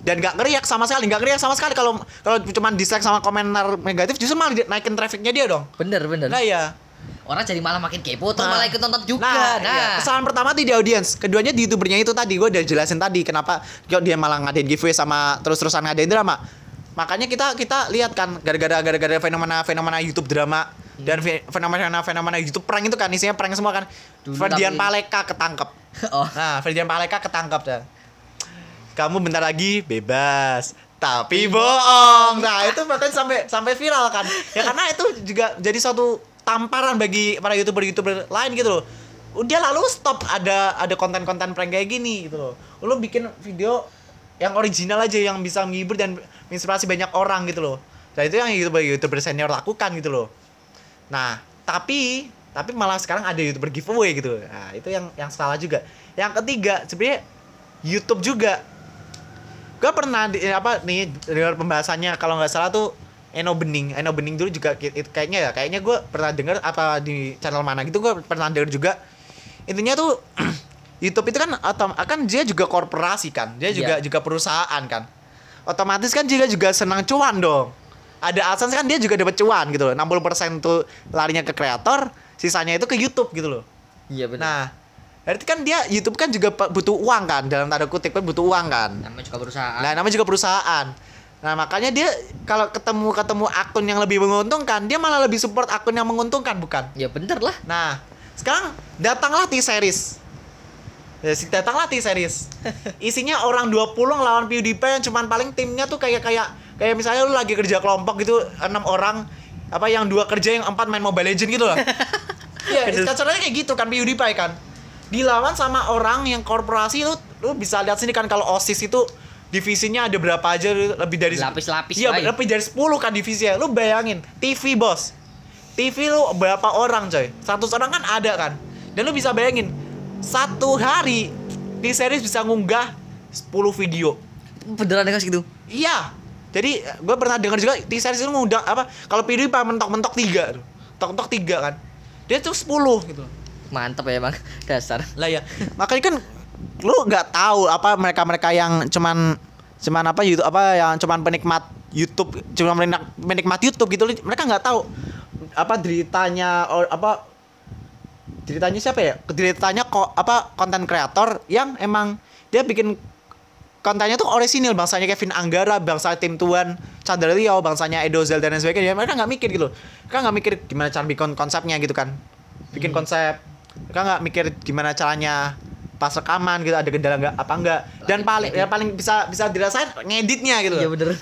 Dan nggak ngeriak sama sekali, nggak ngeriak sama sekali kalau kalau cuma dislike sama komentar negatif justru malah naikin trafficnya dia dong. Bener bener. Nah ya. Orang jadi malah makin kepo terus Nah. malah ikut nonton juga. Nah, Nah, iya. kesalahan pertama tuh di audiens, keduanya di youtubernya itu tadi gue udah jelasin tadi kenapa kok dia malah ngadain giveaway sama terus-terusan ngadain drama. Makanya kita kita lihat kan gara-gara gara-gara fenomena fenomena YouTube drama dan fe- fenomena fenomena YouTube prank itu kan isinya prank semua kan. Dulu Ferdian tapi- Paleka ketangkep. oh. Nah, Ferdian Paleka ketangkep dah. Kamu bentar lagi bebas. Tapi bohong. Nah, itu bahkan sampai sampai viral kan. Ya karena itu juga jadi suatu tamparan bagi para YouTuber-YouTuber lain gitu loh. Udah lalu stop ada ada konten-konten prank kayak gini gitu loh. Lu bikin video yang original aja yang bisa menghibur dan menginspirasi banyak orang gitu loh. Nah, itu yang YouTuber-YouTuber senior lakukan gitu loh. Nah, tapi tapi malah sekarang ada YouTuber giveaway gitu. Nah, itu yang yang salah juga. Yang ketiga, sebenarnya YouTube juga. Gue pernah di, apa nih dengar pembahasannya kalau nggak salah tuh Eno Bening. Eno Bening dulu juga kayaknya ya, kayaknya gue pernah dengar apa di channel mana gitu gue pernah dengar juga. Intinya tuh YouTube itu kan atau akan dia juga korporasi kan. Dia juga Iya. juga perusahaan kan. Otomatis kan juga juga senang cuan dong. Ada AdSense kan dia juga dapat cuan gitu loh. 60% tuh larinya ke kreator, sisanya itu ke YouTube gitu loh. Iya bener. Nah, berarti kan dia YouTube kan juga butuh uang kan, dalam tanda kutip kan butuh uang kan. namanya juga perusahaan. Nah, namanya juga perusahaan. Nah, makanya dia kalau ketemu ketemu akun yang lebih menguntungkan, dia malah lebih support akun yang menguntungkan, bukan? Ya bener lah. Nah, sekarang datanglah T-Series. Ya, si- datanglah T-Series. Isinya orang 20 ngelawan PewDiePie yang cuman paling timnya tuh kayak kayak kayak misalnya lu lagi kerja kelompok gitu enam orang apa yang dua kerja yang empat main Mobile Legend gitu lah. Iya, kasarnya kayak gitu kan PewDiePie kan. Dilawan sama orang yang korporasi lu lu bisa lihat sini kan kalau OSIS itu divisinya ada berapa aja lebih dari Lapis-lapis, Iya, lebih dari 10 kan divisinya. Lu bayangin, TV bos. TV lu berapa orang coy? 100 orang kan ada kan. Dan lu bisa bayangin satu hari di series bisa ngunggah 10 video. Beneran dengan segitu. Iya. Jadi gue pernah dengar juga di series itu ngundang apa? Kalau video mentok-mentok tiga, tuh. mentok-mentok tiga kan. Dia tuh 10 gitu. Mantep ya, Bang. Dasar. Lah ya, makanya kan lu nggak tahu apa mereka-mereka yang cuman cuman apa YouTube apa yang cuman penikmat YouTube, cuma menik- penikmat YouTube gitu mereka nggak tahu apa deritanya or, apa ceritanya siapa ya? Ceritanya kok apa konten kreator yang emang dia bikin kontennya tuh orisinil bangsanya Kevin Anggara, bangsa Tim Tuan, Chandra Riau, bangsanya Edozel dan lain sebagainya. Mereka nggak mikir gitu. Mereka nggak mikir gimana cara bikin konsepnya gitu kan. Bikin konsep. Mereka nggak mikir gimana caranya pas rekaman gitu ada kendala nggak apa enggak dan paling ya paling bisa bisa dirasain ngeditnya gitu Iya bener.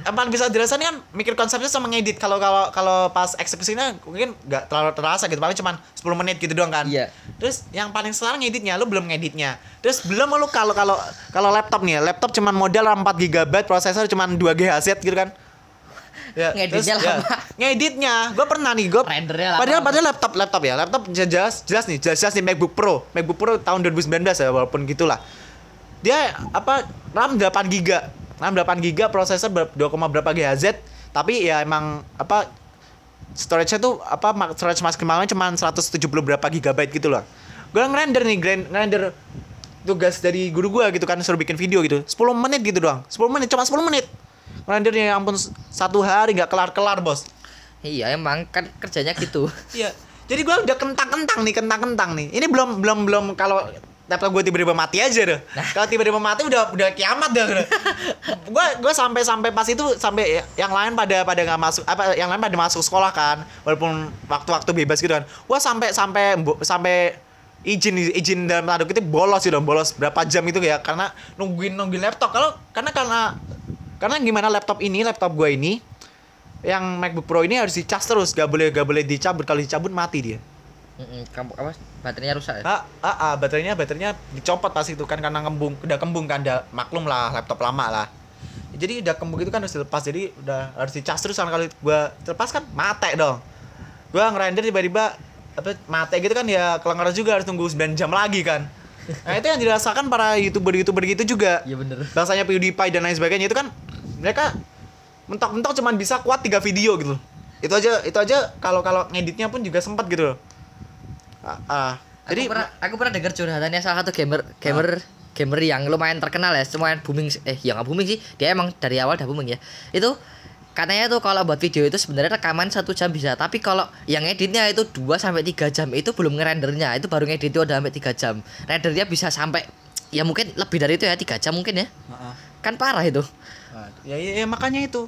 yang paling bisa dirasain kan mikir konsepnya sama ngedit. Kalau kalau kalau pas eksekusinya mungkin nggak terlalu terasa gitu paling cuma 10 menit gitu doang kan. Iya. terus yang paling sekarang ngeditnya lu belum ngeditnya. Terus belum lu kalau kalau kalau laptop nih laptop cuman modal RAM 4 GB prosesor cuman 2 GHz gitu kan ya, Ngeditnya terus, ya, lama. ngeditnya. Gue pernah nih gue Rendernya lama. padahal padahal laptop laptop ya. Laptop jelas jelas nih jelas jelas nih MacBook Pro. MacBook Pro tahun 2019 ya walaupun gitulah. Dia apa RAM 8 GB RAM 8 GB prosesor ber- 2, berapa GHz tapi ya emang apa storage-nya tuh apa storage maksimalnya cuma 170 berapa GB gitu loh. Gue ngerender nih grand- ngerender tugas dari guru gua gitu kan suruh bikin video gitu. 10 menit gitu doang. 10 menit cuma 10 menit rendernya ya ampun satu hari nggak kelar-kelar bos Iya, emang kan kerjanya gitu. Iya. Jadi gua udah kentang-kentang nih, kentang-kentang nih. Ini belum belum belum kalau laptop gue tiba-tiba mati aja deh. Kalau tiba-tiba mati udah udah kiamat dah. udah. gua gua sampai sampai pas itu sampai yang lain pada pada nggak masuk apa yang lain pada masuk sekolah kan, walaupun waktu-waktu bebas gitu kan. Gua sampai sampai sampai izin izin dalam tanda kutip bolos gitu bolos berapa jam itu ya karena nungguin nungguin laptop kalau karena karena karena gimana laptop ini laptop gue ini yang MacBook Pro ini harus dicas terus. Gak boleh gak boleh dicabut. Kalau dicabut mati dia. Kamu apa? Baterainya rusak ya? ah, ah, ah, baterainya baterainya dicopot pas itu kan karena kembung udah kembung kan udah maklum lah laptop lama lah. Jadi udah kembung itu kan harus dilepas jadi udah harus dicas terus kan kalau gua terlepas kan mate dong. Gua ngerender tiba-tiba apa mate gitu kan ya kelengar juga harus tunggu 9 jam lagi kan. Nah itu yang dirasakan para youtuber youtuber gitu juga. Iya bener. bahasanya PewDiePie dan lain sebagainya itu kan mereka mentok-mentok cuman bisa kuat tiga video gitu itu aja itu aja kalau kalau ngeditnya pun juga sempat gitu loh. Jadi jadi aku pernah aku pernah dengar curhatannya salah satu gamer gamer gamer yang lumayan terkenal ya, lumayan booming eh ya nggak booming sih, dia emang dari awal udah booming ya. Itu katanya tuh kalau buat video itu sebenarnya rekaman satu jam bisa, tapi kalau yang editnya itu 2 sampai tiga jam itu belum ngerendernya, itu baru ngedit itu udah sampai tiga jam. Rendernya bisa sampai ya mungkin lebih dari itu ya tiga jam mungkin ya. Kan parah itu. Ya, ya, ya, makanya itu.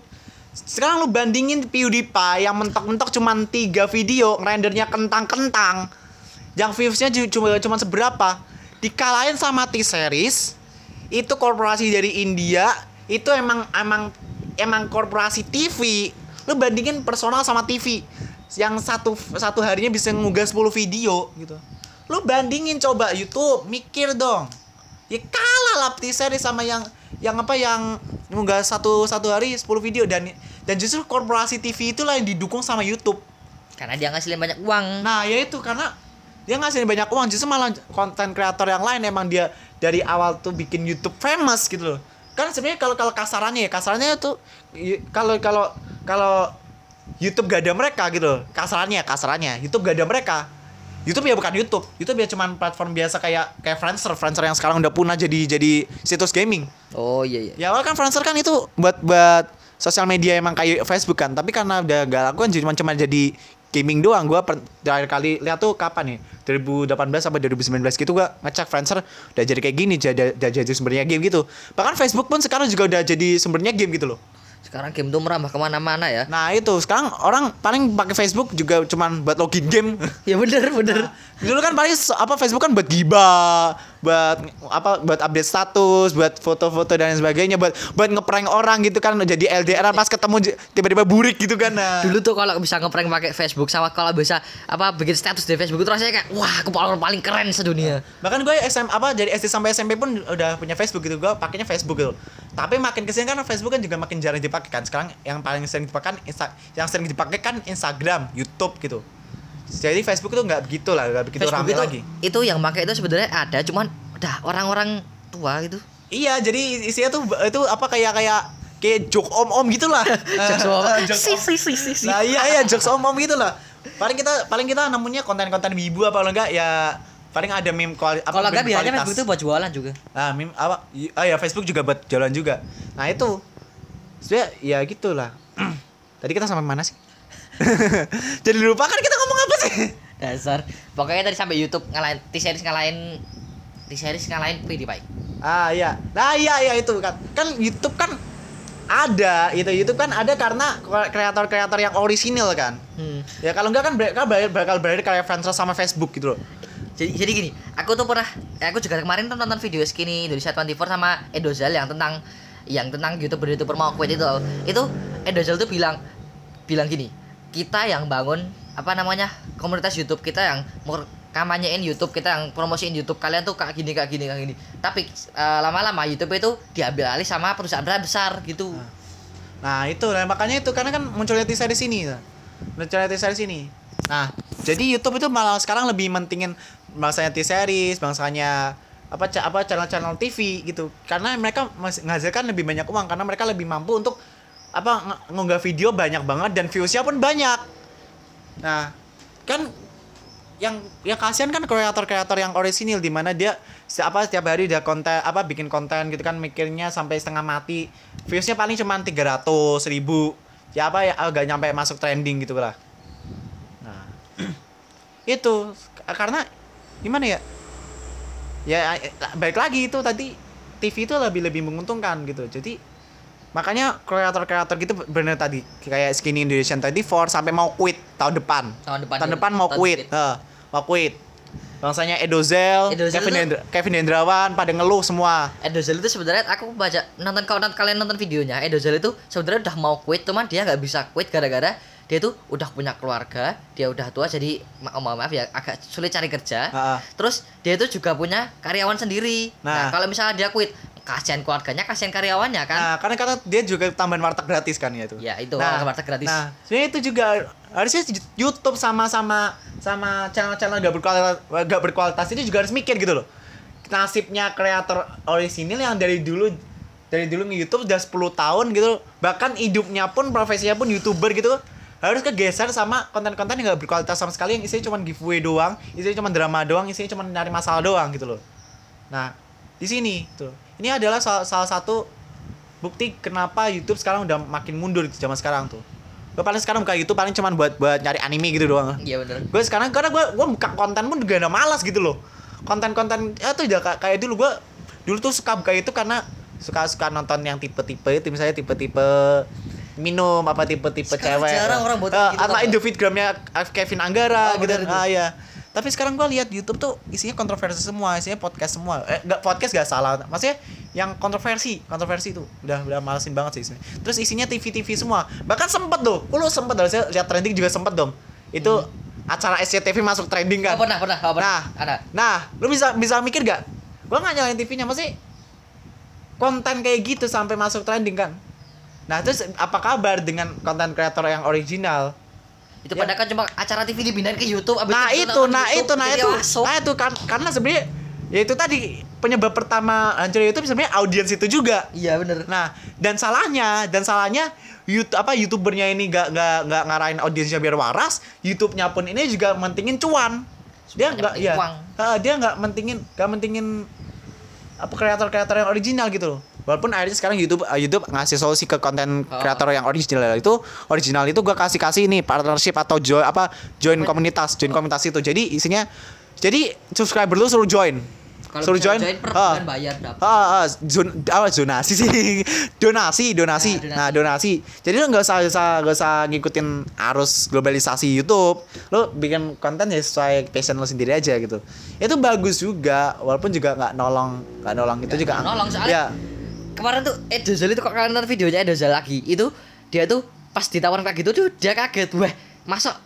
Sekarang lu bandingin PewDiePie yang mentok-mentok cuman 3 video, rendernya kentang-kentang. Yang viewsnya cuma cuma seberapa? Dikalahin sama T-Series. Itu korporasi dari India, itu emang emang emang korporasi TV. Lu bandingin personal sama TV yang satu satu harinya bisa ngunggah 10 video gitu. Lu bandingin coba YouTube, mikir dong. Ya kalah lah T-Series sama yang yang apa yang ngunggah satu satu hari 10 video dan dan justru korporasi TV itulah yang didukung sama YouTube. Karena dia ngasilin banyak uang. Nah, ya itu karena dia ngasihin banyak uang justru malah konten kreator yang lain emang dia dari awal tuh bikin YouTube famous gitu loh. Kan sebenarnya kalau kalau kasarannya ya, kasarannya tuh kalau kalau kalau YouTube gak ada mereka gitu loh. Kasarannya, kasarannya YouTube gak ada mereka. YouTube ya bukan YouTube. YouTube ya cuman platform biasa kayak kayak Friendster, Friendster yang sekarang udah punah jadi jadi situs gaming. Oh iya iya. Ya awal kan Friendster kan itu buat buat sosial media emang kayak Facebook kan, tapi karena udah gak laku kan cuma cuma jadi gaming doang. Gua per, terakhir kali lihat tuh kapan nih? 2018 sampai 2019 gitu gua ngecek Friendster udah jadi kayak gini, jadi udah jadi sumbernya game gitu. Bahkan Facebook pun sekarang juga udah jadi sumbernya game gitu loh. Sekarang game tuh merambah ke mana-mana ya. Nah itu sekarang orang paling pakai Facebook juga cuman buat login game. Ya bener bener. Dulu kan paling apa Facebook kan buat gibah, buat apa buat update status, buat foto-foto dan sebagainya, buat buat ngeprank orang gitu kan jadi LDR pas ketemu tiba-tiba burik gitu kan. Nah. Dulu tuh kalau bisa ngeprank pakai Facebook sama kalau bisa apa bikin status di Facebook itu rasanya kayak wah aku paling paling keren sedunia. Bahkan gue SM apa dari SD sampai SMP pun udah punya Facebook gitu. Gue pakainya Facebook gitu. Tapi makin ke sini kan Facebook kan juga makin jarang dipakai kan. Sekarang yang paling sering dipakai kan Insta yang sering dipakai kan Instagram, YouTube gitu. Jadi Facebook itu nggak begitu lah, nggak begitu Facebook ramai itu lagi. itu yang pakai itu sebenarnya ada cuman udah orang-orang tua gitu. Iya, jadi isinya tuh itu apa kayak kayak kayak joke om-om gitu lah. Jokes om. Si om. si si si si. Nah iya iya jokes om-om gitu lah. Paling kita paling kita nemunya konten-konten wibu apa enggak ya paling ada meme kuali, apa Kalau nggak biasanya. Facebook itu buat jualan juga. Nah, meme apa? Ah ya Facebook juga buat jalan juga. Nah, itu. Sebenarnya ya gitulah. Tadi kita sampai mana sih? Jadi lupa kan kita ngomong apa sih? Dasar. Pokoknya tadi sampai YouTube ngalahin T-series ngalahin T-series ngalahin PewDiePie. Ah iya. Nah iya iya itu kan. Kan YouTube kan ada itu YouTube kan ada karena kreator-kreator yang orisinil kan. Hmm. Ya kalau enggak kan mereka bakal berada kayak Friendster sama Facebook gitu loh. Jadi, jadi gini, aku tuh pernah, eh, aku juga kemarin tuh nonton video skinny Indonesia 24 sama Edozal yang tentang yang tentang youtuber youtuber mau quit itu. Itu Edozal tuh bilang bilang gini kita yang bangun apa namanya komunitas YouTube kita yang kampanyein YouTube kita yang promosiin YouTube kalian tuh kayak gini kayak gini kayak gini. Tapi eh, lama-lama YouTube itu diambil alih sama perusahaan besar gitu. Nah itu nah, makanya itu karena kan munculnya teaser di sini, munculnya teaser di sini. Nah jadi YouTube itu malah sekarang lebih mentingin bangsanya T-series, bangsanya apa apa channel-channel TV gitu. Karena mereka menghasilkan lebih banyak uang karena mereka lebih mampu untuk apa ngunggah video banyak banget dan viewsnya pun banyak. Nah kan yang yang kasihan kan kreator-kreator yang orisinil di mana dia apa setiap hari udah konten apa bikin konten gitu kan mikirnya sampai setengah mati viewsnya paling cuma 300 ribu ya apa ya agak nyampe masuk trending gitu lah nah itu karena gimana ya? Ya eh, baik lagi itu tadi TV itu lebih lebih menguntungkan gitu. Jadi makanya kreator-kreator gitu bener tadi kayak Skinny Indonesian 24 sampai mau quit tahun depan. Tahun depan tahun depan mau tahun quit. Heeh, mau quit. Bangsanya Edozel, Edozel Kevin, Hendra- Kevin Hendrawan pada ngeluh semua. Edozal itu sebenarnya aku baca nonton kalau nonton- kalian nonton videonya Edozal itu sebenarnya udah mau quit cuman dia nggak bisa quit gara-gara dia tuh udah punya keluarga dia udah tua jadi ma- oh, maaf ya agak sulit cari kerja Heeh. terus dia itu juga punya karyawan sendiri nah, Nah. kalau misalnya dia quit kasihan keluarganya kasihan karyawannya kan Nah, karena karena dia juga tambahan warteg gratis kan ya itu. Ya, itu, warteg gratis. Nah, sebenarnya itu juga harusnya YouTube sama sama sama channel-channel gak berkualitas gak berkualitas itu juga harus mikir gitu loh. Nasibnya kreator orisinil yang dari dulu dari dulu nge YouTube udah 10 tahun gitu, bahkan hidupnya pun profesinya pun YouTuber gitu. Harus kegeser sama konten-konten yang gak berkualitas sama sekali yang isinya cuma giveaway doang, isinya cuma drama doang, isinya cuma nyari masalah doang gitu loh. Nah, di sini tuh. Ini adalah salah, salah satu bukti kenapa YouTube sekarang udah makin mundur di zaman sekarang tuh. Gue paling sekarang buka YouTube paling cuma buat buat nyari anime gitu doang. Iya bener. Gue sekarang karena gue gue buka konten pun juga udah malas gitu loh. Konten-konten ya tuh udah kayak, kayak dulu gue dulu tuh suka buka itu karena suka suka nonton yang tipe-tipe itu misalnya tipe-tipe minum apa tipe-tipe cewek jarang orang buat Eh, gitu, sama. Indofitgramnya Kevin Anggara Oh, gitu itu. ah ya tapi sekarang gue lihat YouTube tuh isinya kontroversi semua isinya podcast semua eh nggak podcast gak salah maksudnya yang kontroversi kontroversi tuh udah udah malesin banget sih isinya. terus isinya TV TV semua bahkan sempet tuh lu sempet harusnya lihat trending juga sempet dong itu acara SCTV masuk trending kan Oh, pernah, pernah, oh, pernah. Nah, Ada. Nah, lu bisa bisa mikir gak? Gua nggak nyalain TV-nya, masih konten kayak gitu sampai masuk trending kan? Nah, terus apa kabar dengan konten kreator yang original? Itu Ya. pada kan cuma acara TV dipindahin ke YouTube abis Nah, itu itu, nah YouTube, itu, nah itu. masuk. Nah, itu kan karena sebenarnya ya itu tadi penyebab pertama hancur YouTube sebenarnya audiens itu juga. Iya bener. Nah, dan salahnya, dan salahnya YouTube apa youtubernya ini gak nggak nggak ngarahin audiensnya biar waras, YouTube-nya pun ini juga mentingin cuan. Dia nggak ya, uang. Dia nggak mentingin nggak mentingin apa kreator-kreator yang original gitu loh. Walaupun akhirnya sekarang YouTube uh, YouTube ngasih solusi ke konten Oh. kreator yang original itu original itu gua kasih kasih ini partnership atau join apa join komunitas join komunitas itu jadi isinya jadi subscriber lu suruh join Kalau suruh bisa join, per ah. bulan bayar dapat. Ah, ah, zon, apa zonasi sih? donasi, donasi. Nah, donasi. Nah, donasi. Jadi lu nggak usah nggak usah nggak usah ngikutin arus globalisasi YouTube. Lu bikin konten ya sesuai passion lu sendiri aja gitu. Itu bagus juga, walaupun juga nggak nolong, nggak nolong itu Nggak juga. nolong, soalnya- Ya, Kemarin tuh Edo Zal itu kok kalian nonton videonya Zal lagi. Itu dia tuh pas ditawarin kayak gitu tuh dia kaget. Wah, masa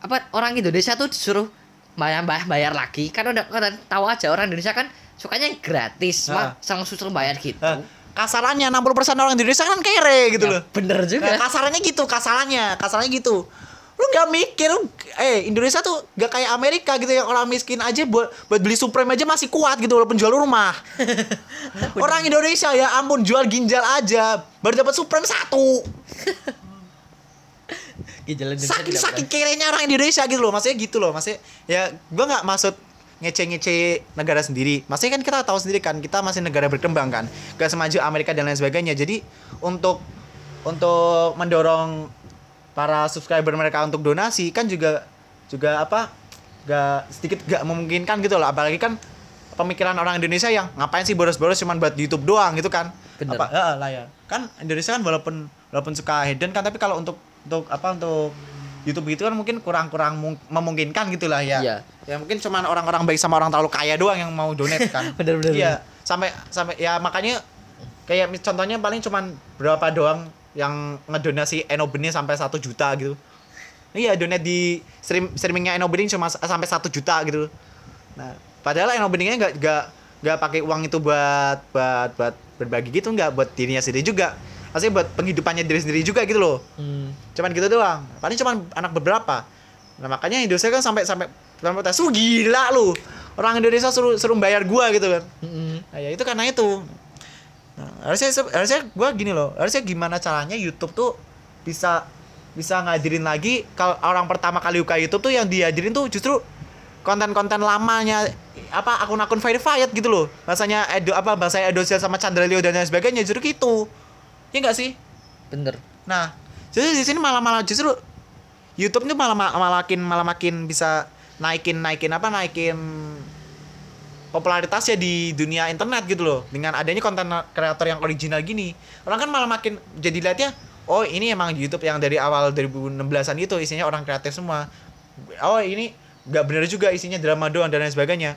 apa orang Indonesia tuh disuruh bayar bayar, bayar lagi kan udah kan tahu aja orang Indonesia kan sukanya yang gratis Ah. mah sang suruh bayar gitu eh, kasarannya 60% orang Indonesia kan kere gitu Ya, loh. bener juga Nah, kasarannya gitu, kasarannya, kasarannya gitu. Lu nggak mikir, lu- eh Indonesia tuh gak kayak Amerika gitu yang orang miskin aja buat buat beli Supreme aja masih kuat gitu walaupun jual rumah. orang Indonesia ya ampun jual ginjal aja baru dapat Supreme satu. Ginjal Indonesia Saking tidak saking kerenya orang Indonesia gitu loh, maksudnya gitu loh, maksudnya ya gua nggak maksud ngece-ngece negara sendiri. Maksudnya kan kita tahu sendiri kan, kita masih negara berkembang kan, gak semaju Amerika dan lain sebagainya. Jadi untuk untuk mendorong para subscriber mereka untuk donasi kan juga juga apa gak sedikit gak memungkinkan gitu loh. Apalagi kan pemikiran orang Indonesia yang ngapain sih boros-boros cuman buat YouTube doang gitu kan? Bener. apa? Heeh, lah ya. Kan Indonesia kan walaupun walaupun suka hidden kan tapi kalau untuk untuk apa untuk YouTube gitu kan mungkin kurang-kurang mung- memungkinkan gitu lah ya. Iya. ya mungkin cuman orang-orang baik sama orang terlalu kaya doang yang mau donate kan. Bener, bener, iya sampai sampai ya makanya kayak contohnya paling cuman berapa doang yang ngedonasi Enobenin sampai satu juta gitu. Iya donate di stream streamingnya Enobenin cuma sampai satu juta gitu. Nah padahal Enobeningnya nggak nggak nggak pakai uang itu buat buat buat berbagi gitu nggak buat dirinya sendiri juga. Maksudnya buat penghidupannya diri sendiri juga gitu loh. Hmm. cuman gitu doang. Paling cuman anak beberapa. Nah makanya Indonesia kan sampai sampai sampai "Lu gila lu. Orang Indonesia suruh suruh bayar gua gitu kan. Mm-mm. nah ya itu karena itu nah, harusnya harusnya gua gini loh harusnya gimana caranya YouTube tuh bisa bisa ngadirin lagi kalau orang pertama kali buka YouTube tuh yang dihadirin tuh justru konten-konten lamanya apa akun-akun verified gitu loh. Bahasanya edo apa bahasa Edosial sama Chandra Leo dan lain sebagainya justru gitu. Ya enggak sih? Bener. Nah, jadi di sini malah malah justru YouTube ini malah malah makin malah makin bisa naikin naikin apa naikin popularitasnya di dunia internet gitu loh. Dengan adanya konten kreator yang original gini orang kan malah makin jadi lihatnya oh ini emang YouTube yang dari awal 2016an itu isinya orang kreatif semua. Oh ini nggak bener juga isinya drama doang dan lain sebagainya.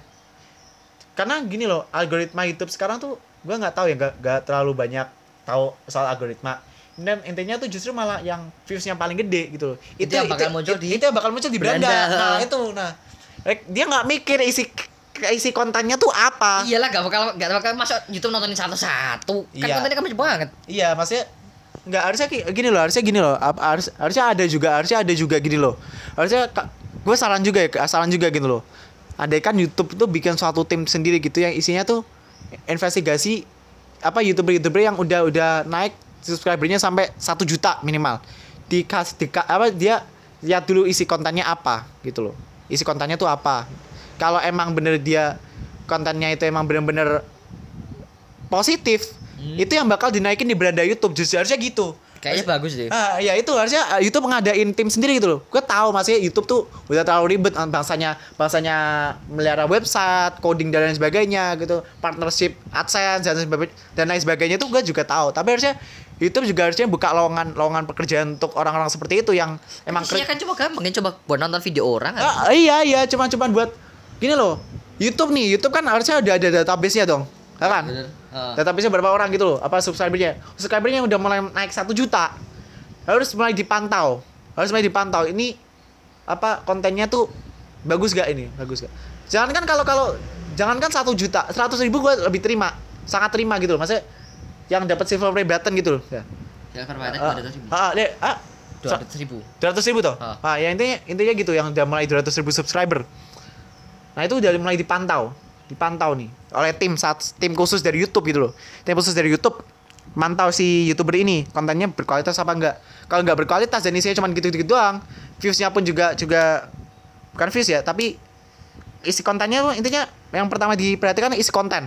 Karena gini loh algoritma YouTube sekarang tuh gua nggak tahu ya nggak nggak terlalu banyak tahu soal algoritma. Dan intinya tuh justru malah yang viewsnya paling gede gitu loh. Itu yang bakal muncul di itu yang bakal muncul di Belanda, Belanda. nah itu nah. Dia nggak mikir isi isi kontennya tuh apa iyalah gak bakal gak bakal masuk YouTube nontonin satu-satu kan Iya. kontennya kan banyak banget Iya, maksudnya nggak harusnya gini loh, harusnya gini loh. Harus harusnya ada juga, harusnya ada juga gini loh. Harusnya gue saran juga ya, saran juga gitu loh. Andai kan YouTube tuh bikin suatu tim sendiri gitu yang isinya tuh investigasi apa youtuber-youtuber yang udah udah naik subscribernya sampai satu juta minimal. dikasih dika, apa dia lihat dulu isi kontennya apa gitu loh isi kontennya tuh apa kalau emang bener dia kontennya itu emang bener-bener positif itu yang bakal dinaikin di beranda YouTube justru harusnya gitu Kayaknya bagus deh. Ah, ya itu harusnya ah, YouTube ngadain tim sendiri gitu loh. Gue tahu masih YouTube tuh udah terlalu ribet ah, bangsanya bangsanya melihara website, coding dan lain sebagainya gitu, partnership AdSense dan, sebagainya- dan lain sebagainya tuh gue juga tahu. Tapi harusnya YouTube juga harusnya buka lowongan lowongan pekerjaan untuk orang-orang seperti itu yang emang Isinya kan cuma gampang, kan coba buat nonton video orang kan. Ah, iya iya cuma cuma buat gini loh. YouTube nih, YouTube kan harusnya udah ada database-nya dong. Ya kan? Ah. Database-nya berapa orang gitu loh, apa subscribernya? Subscribernya udah mulai naik satu juta. Harus mulai dipantau. Harus mulai dipantau. Ini apa kontennya tuh bagus gak ini? Bagus gak? Jangan kan kalau kalau jangan kan satu juta, seratus ribu gue lebih terima, sangat terima gitu loh. Maksudnya yang dapat silver play button gitu loh. Ya. Silver Planet Ah, dua ratus ribu. ah, deh, ah, Dua ratus ribu. dua ratus ribu toh Ah. ah ya intinya intinya gitu yang udah mulai dua ratus ribu subscriber nah itu udah mulai dipantau dipantau nih oleh tim saat tim khusus dari YouTube gitu loh tim khusus dari YouTube mantau si youtuber ini kontennya berkualitas apa enggak kalau nggak berkualitas dan isinya cuma gitu-gitu doang viewsnya pun juga juga bukan views ya tapi isi kontennya tuh intinya yang pertama diperhatikan isi konten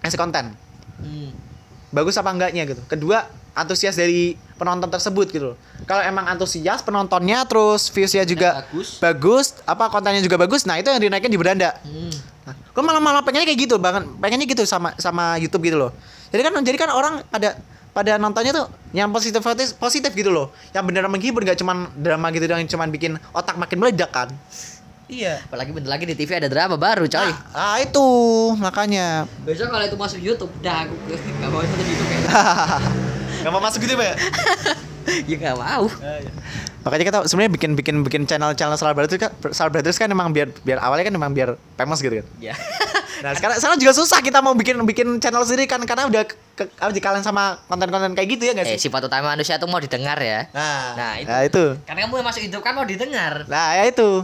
isi konten Hmm. bagus apa enggaknya gitu. Kedua, antusias dari penonton tersebut gitu loh. Kalau emang antusias penontonnya terus viewsnya juga bagus. bagus, apa kontennya juga bagus, nah itu yang dinaikin di beranda. Hmm. Nah, gue malah malah pengennya kayak gitu, banget pengennya gitu sama sama YouTube gitu loh. Jadi kan jadi kan orang pada pada nontonnya tuh yang positif positif, positif gitu loh. Yang beneran menghibur gak cuman drama gitu yang cuman bikin otak makin meledak kan. Iya. Apalagi bentar lagi di TV ada drama baru, coy. Nah, ah itu makanya. Besok kalau itu masuk YouTube, dah aku nggak mau nonton YouTube ya. Gak mau masuk gitu ya? ya nggak mau. Makanya kita sebenarnya bikin bikin bikin channel channel Star Brothers kan Star Brothers kan emang biar biar awalnya kan emang biar famous gitu kan. Ya. Nah sekarang sekarang juga susah kita mau bikin bikin channel sendiri kan karena udah ke, ke, apa, dikalahin sama konten-konten kayak gitu ya nggak eh, sih? sifat utama manusia tuh mau didengar ya. Nah, Nah, itu. nah itu. Karena kamu yang masuk YouTube kan mau didengar. Nah ya itu.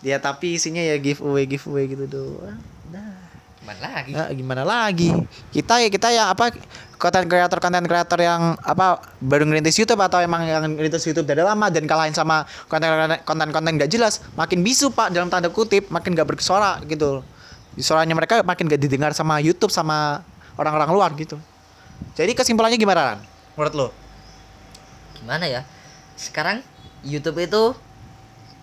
Ya tapi isinya ya giveaway giveaway gitu doang. Nah, Gimana lagi? nah, gimana lagi? Kita ya kita yang apa konten kreator konten kreator yang apa baru ngerintis YouTube atau emang yang ngerintis YouTube dari lama dan kalahin sama konten konten konten gak jelas makin bisu pak dalam tanda kutip makin gak bersuara gitu suaranya mereka makin gak didengar sama YouTube sama orang-orang luar gitu jadi kesimpulannya gimana Ran? menurut lo Gimana ya? Sekarang YouTube itu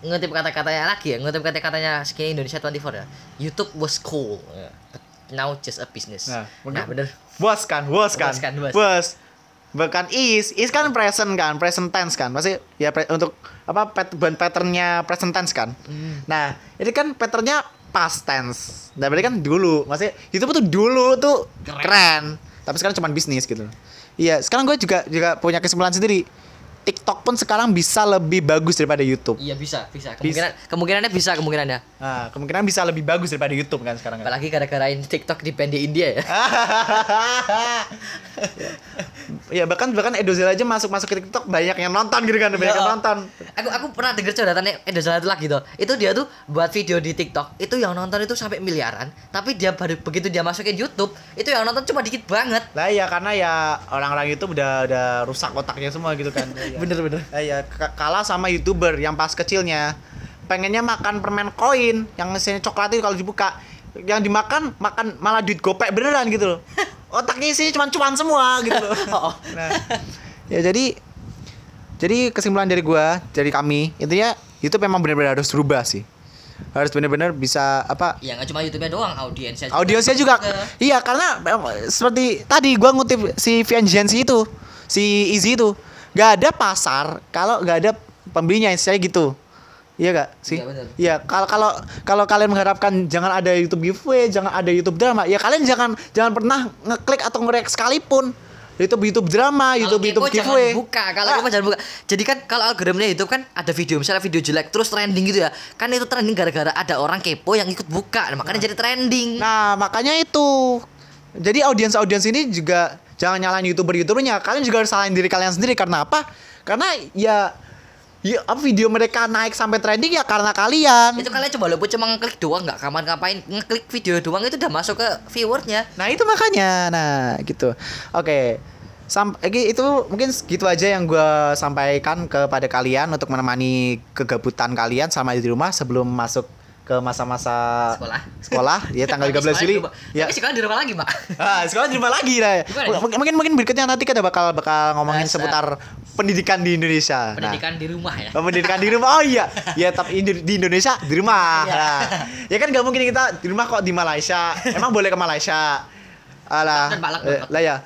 ngutip kata-katanya lagi ya, ngutip kata-katanya Skinny Indonesia 24 ya. YouTube was cool. ya. Now just a business. Nah, Nah, bener. Bos kan bos kan. Bos kan, bukan is is kan present kan present tense kan. Pasti ya pre- untuk apa pat, ban patternnya present tense kan. Hmm. nah ini kan patternnya past tense. Nah berarti kan dulu. Maksudnya itu tuh dulu tuh Keren. keren, tapi sekarang cuma bisnis gitu. Iya sekarang gue juga juga punya kesimpulan sendiri TikTok pun sekarang bisa lebih bagus daripada YouTube Iya bisa, bisa. Kemungkinan kemungkinannya bisa kemungkinannya. nah kemungkinan bisa lebih bagus daripada YouTube kan sekarang kan Apalagi gara-gara ini TikTok di band di India ya. ya bahkan bahkan Edozel aja masuk masuk ke TikTok banyak yang nonton gitu kan banyak Iya. yang nonton Aku aku pernah denger codatannya Edo Salah itu lagi tuh. Itu dia tuh buat video di TikTok itu yang nonton itu sampai miliaran, tapi dia baru begitu dia masukin YouTube, itu yang nonton cuma dikit banget. lah ya karena ya orang-orang itu udah udah rusak otaknya semua gitu kan Ya, ya. Bener-bener. Eh, ya ka- kalah sama youtuber yang pas kecilnya pengennya makan permen koin yang isinya coklat itu kalau dibuka yang dimakan makan malah duit gopek beneran gitu loh otaknya isinya cuma cuan semua gitu loh Oh. nah ya jadi jadi kesimpulan dari gua dari kami intinya YouTube memang benar-benar harus berubah sih harus benar-benar bisa apa Ya nggak cuma YouTube-nya doang, audiensnya. juga. audiensnya juga iya karena eh, seperti tadi gua ngutip si Viangensi itu si Easy itu nggak ada pasar kalau nggak ada pembelinya istilahnya gitu iya gak sih Iya, iya kalau kalau kalau kalian mengharapkan jangan ada YouTube giveaway jangan ada YouTube drama ya kalian jangan jangan pernah ngeklik atau nge sekalipun YouTube YouTube drama YouTube YouTube kepo jangan giveaway buka, kalau Ah, kepo jangan buka. Jadi kan kalau algoritmanya itu kan ada video misalnya video jelek terus trending gitu ya. Kan itu trending gara-gara ada orang kepo yang ikut buka, nah, makanya jadi trending. Nah, makanya itu. Jadi audiens-audiens ini juga jangan nyalain youtuber-youtubernya. Kalian juga harus salahin diri kalian sendiri karena apa? Karena ya ya apa video mereka naik sampai trending ya karena kalian. itu kalian coba lupa cuma ngeklik doang nggak kapan ngapain ngeklik video doang itu udah masuk ke viewersnya Nah, itu makanya. Nah, gitu. Oke. Sam iki itu mungkin segitu aja yang gua sampaikan kepada kalian untuk menemani kegabutan kalian sama di rumah sebelum masuk ke masa-masa Sekolah. sekolah ya tanggal 13 Juli Ya. ya Tapi sekolah di rumah lagi, Mak. Ah, sekolah di rumah lagi lah. Mungkin mungkin berikutnya nanti kita bakal bakal ngomongin Bahasa. seputar pendidikan di Indonesia. Nah, Pendidikan di rumah ya. Oh, pendidikan di rumah. Oh iya. Ya, tapi di Indonesia di rumah. Iya. Nah, ya kan gak mungkin kita di rumah kok di Malaysia. Emang boleh ke Malaysia? Alah. Pak, eh, lah ya.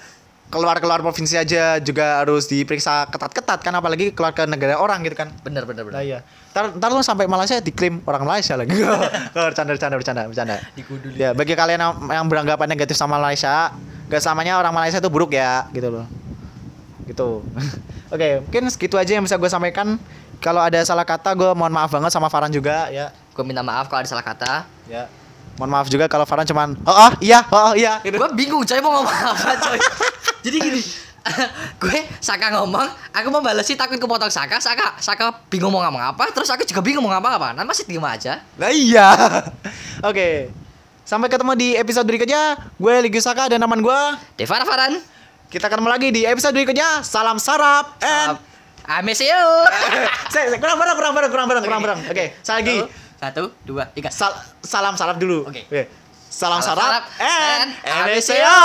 Keluar-keluar provinsi aja juga harus diperiksa ketat-ketat kan apalagi keluar ke negara orang gitu kan. Bener bener bener. Lah iya. Ntar, ntar lu sampai Malaysia diklaim orang Malaysia lagi. bercanda, bercanda, bercanda, bercanda. Diguduli. Ya, bagi kalian yang, yang beranggapan negatif sama Malaysia, gak selamanya orang Malaysia itu buruk ya, gitu loh. Gitu. Oke, mungkin segitu aja yang bisa gue sampaikan. Kalau ada salah kata, gue mohon maaf banget sama Farhan juga, ya. Gue minta maaf kalau ada salah kata. Ya. Mohon maaf juga kalau Farhan cuman, oh, oh iya, oh, oh iya. Gitu. Gue bingung coy mau ngomong apa coy. Jadi gini, gue Saka ngomong, aku mau balesin takut kepotong Saka, Saka, Saka bingung mau ngomong apa, terus aku juga bingung mau ngomong apa. Nah masih diem aja. Nah iya. Oke. Sampai ketemu di episode berikutnya. Gue Ligi Saka dan teman gue. Devara Faran. Kita ketemu lagi di episode berikutnya. Salam sarap and I miss you. Saya, kurang bareng, kurang bareng, kurang bareng, kurang bareng. Oke, saya lagi. Satu, dua, tiga. Sal- salam sarap dulu. Oke. Salam, Salam sarap, and and MSCO.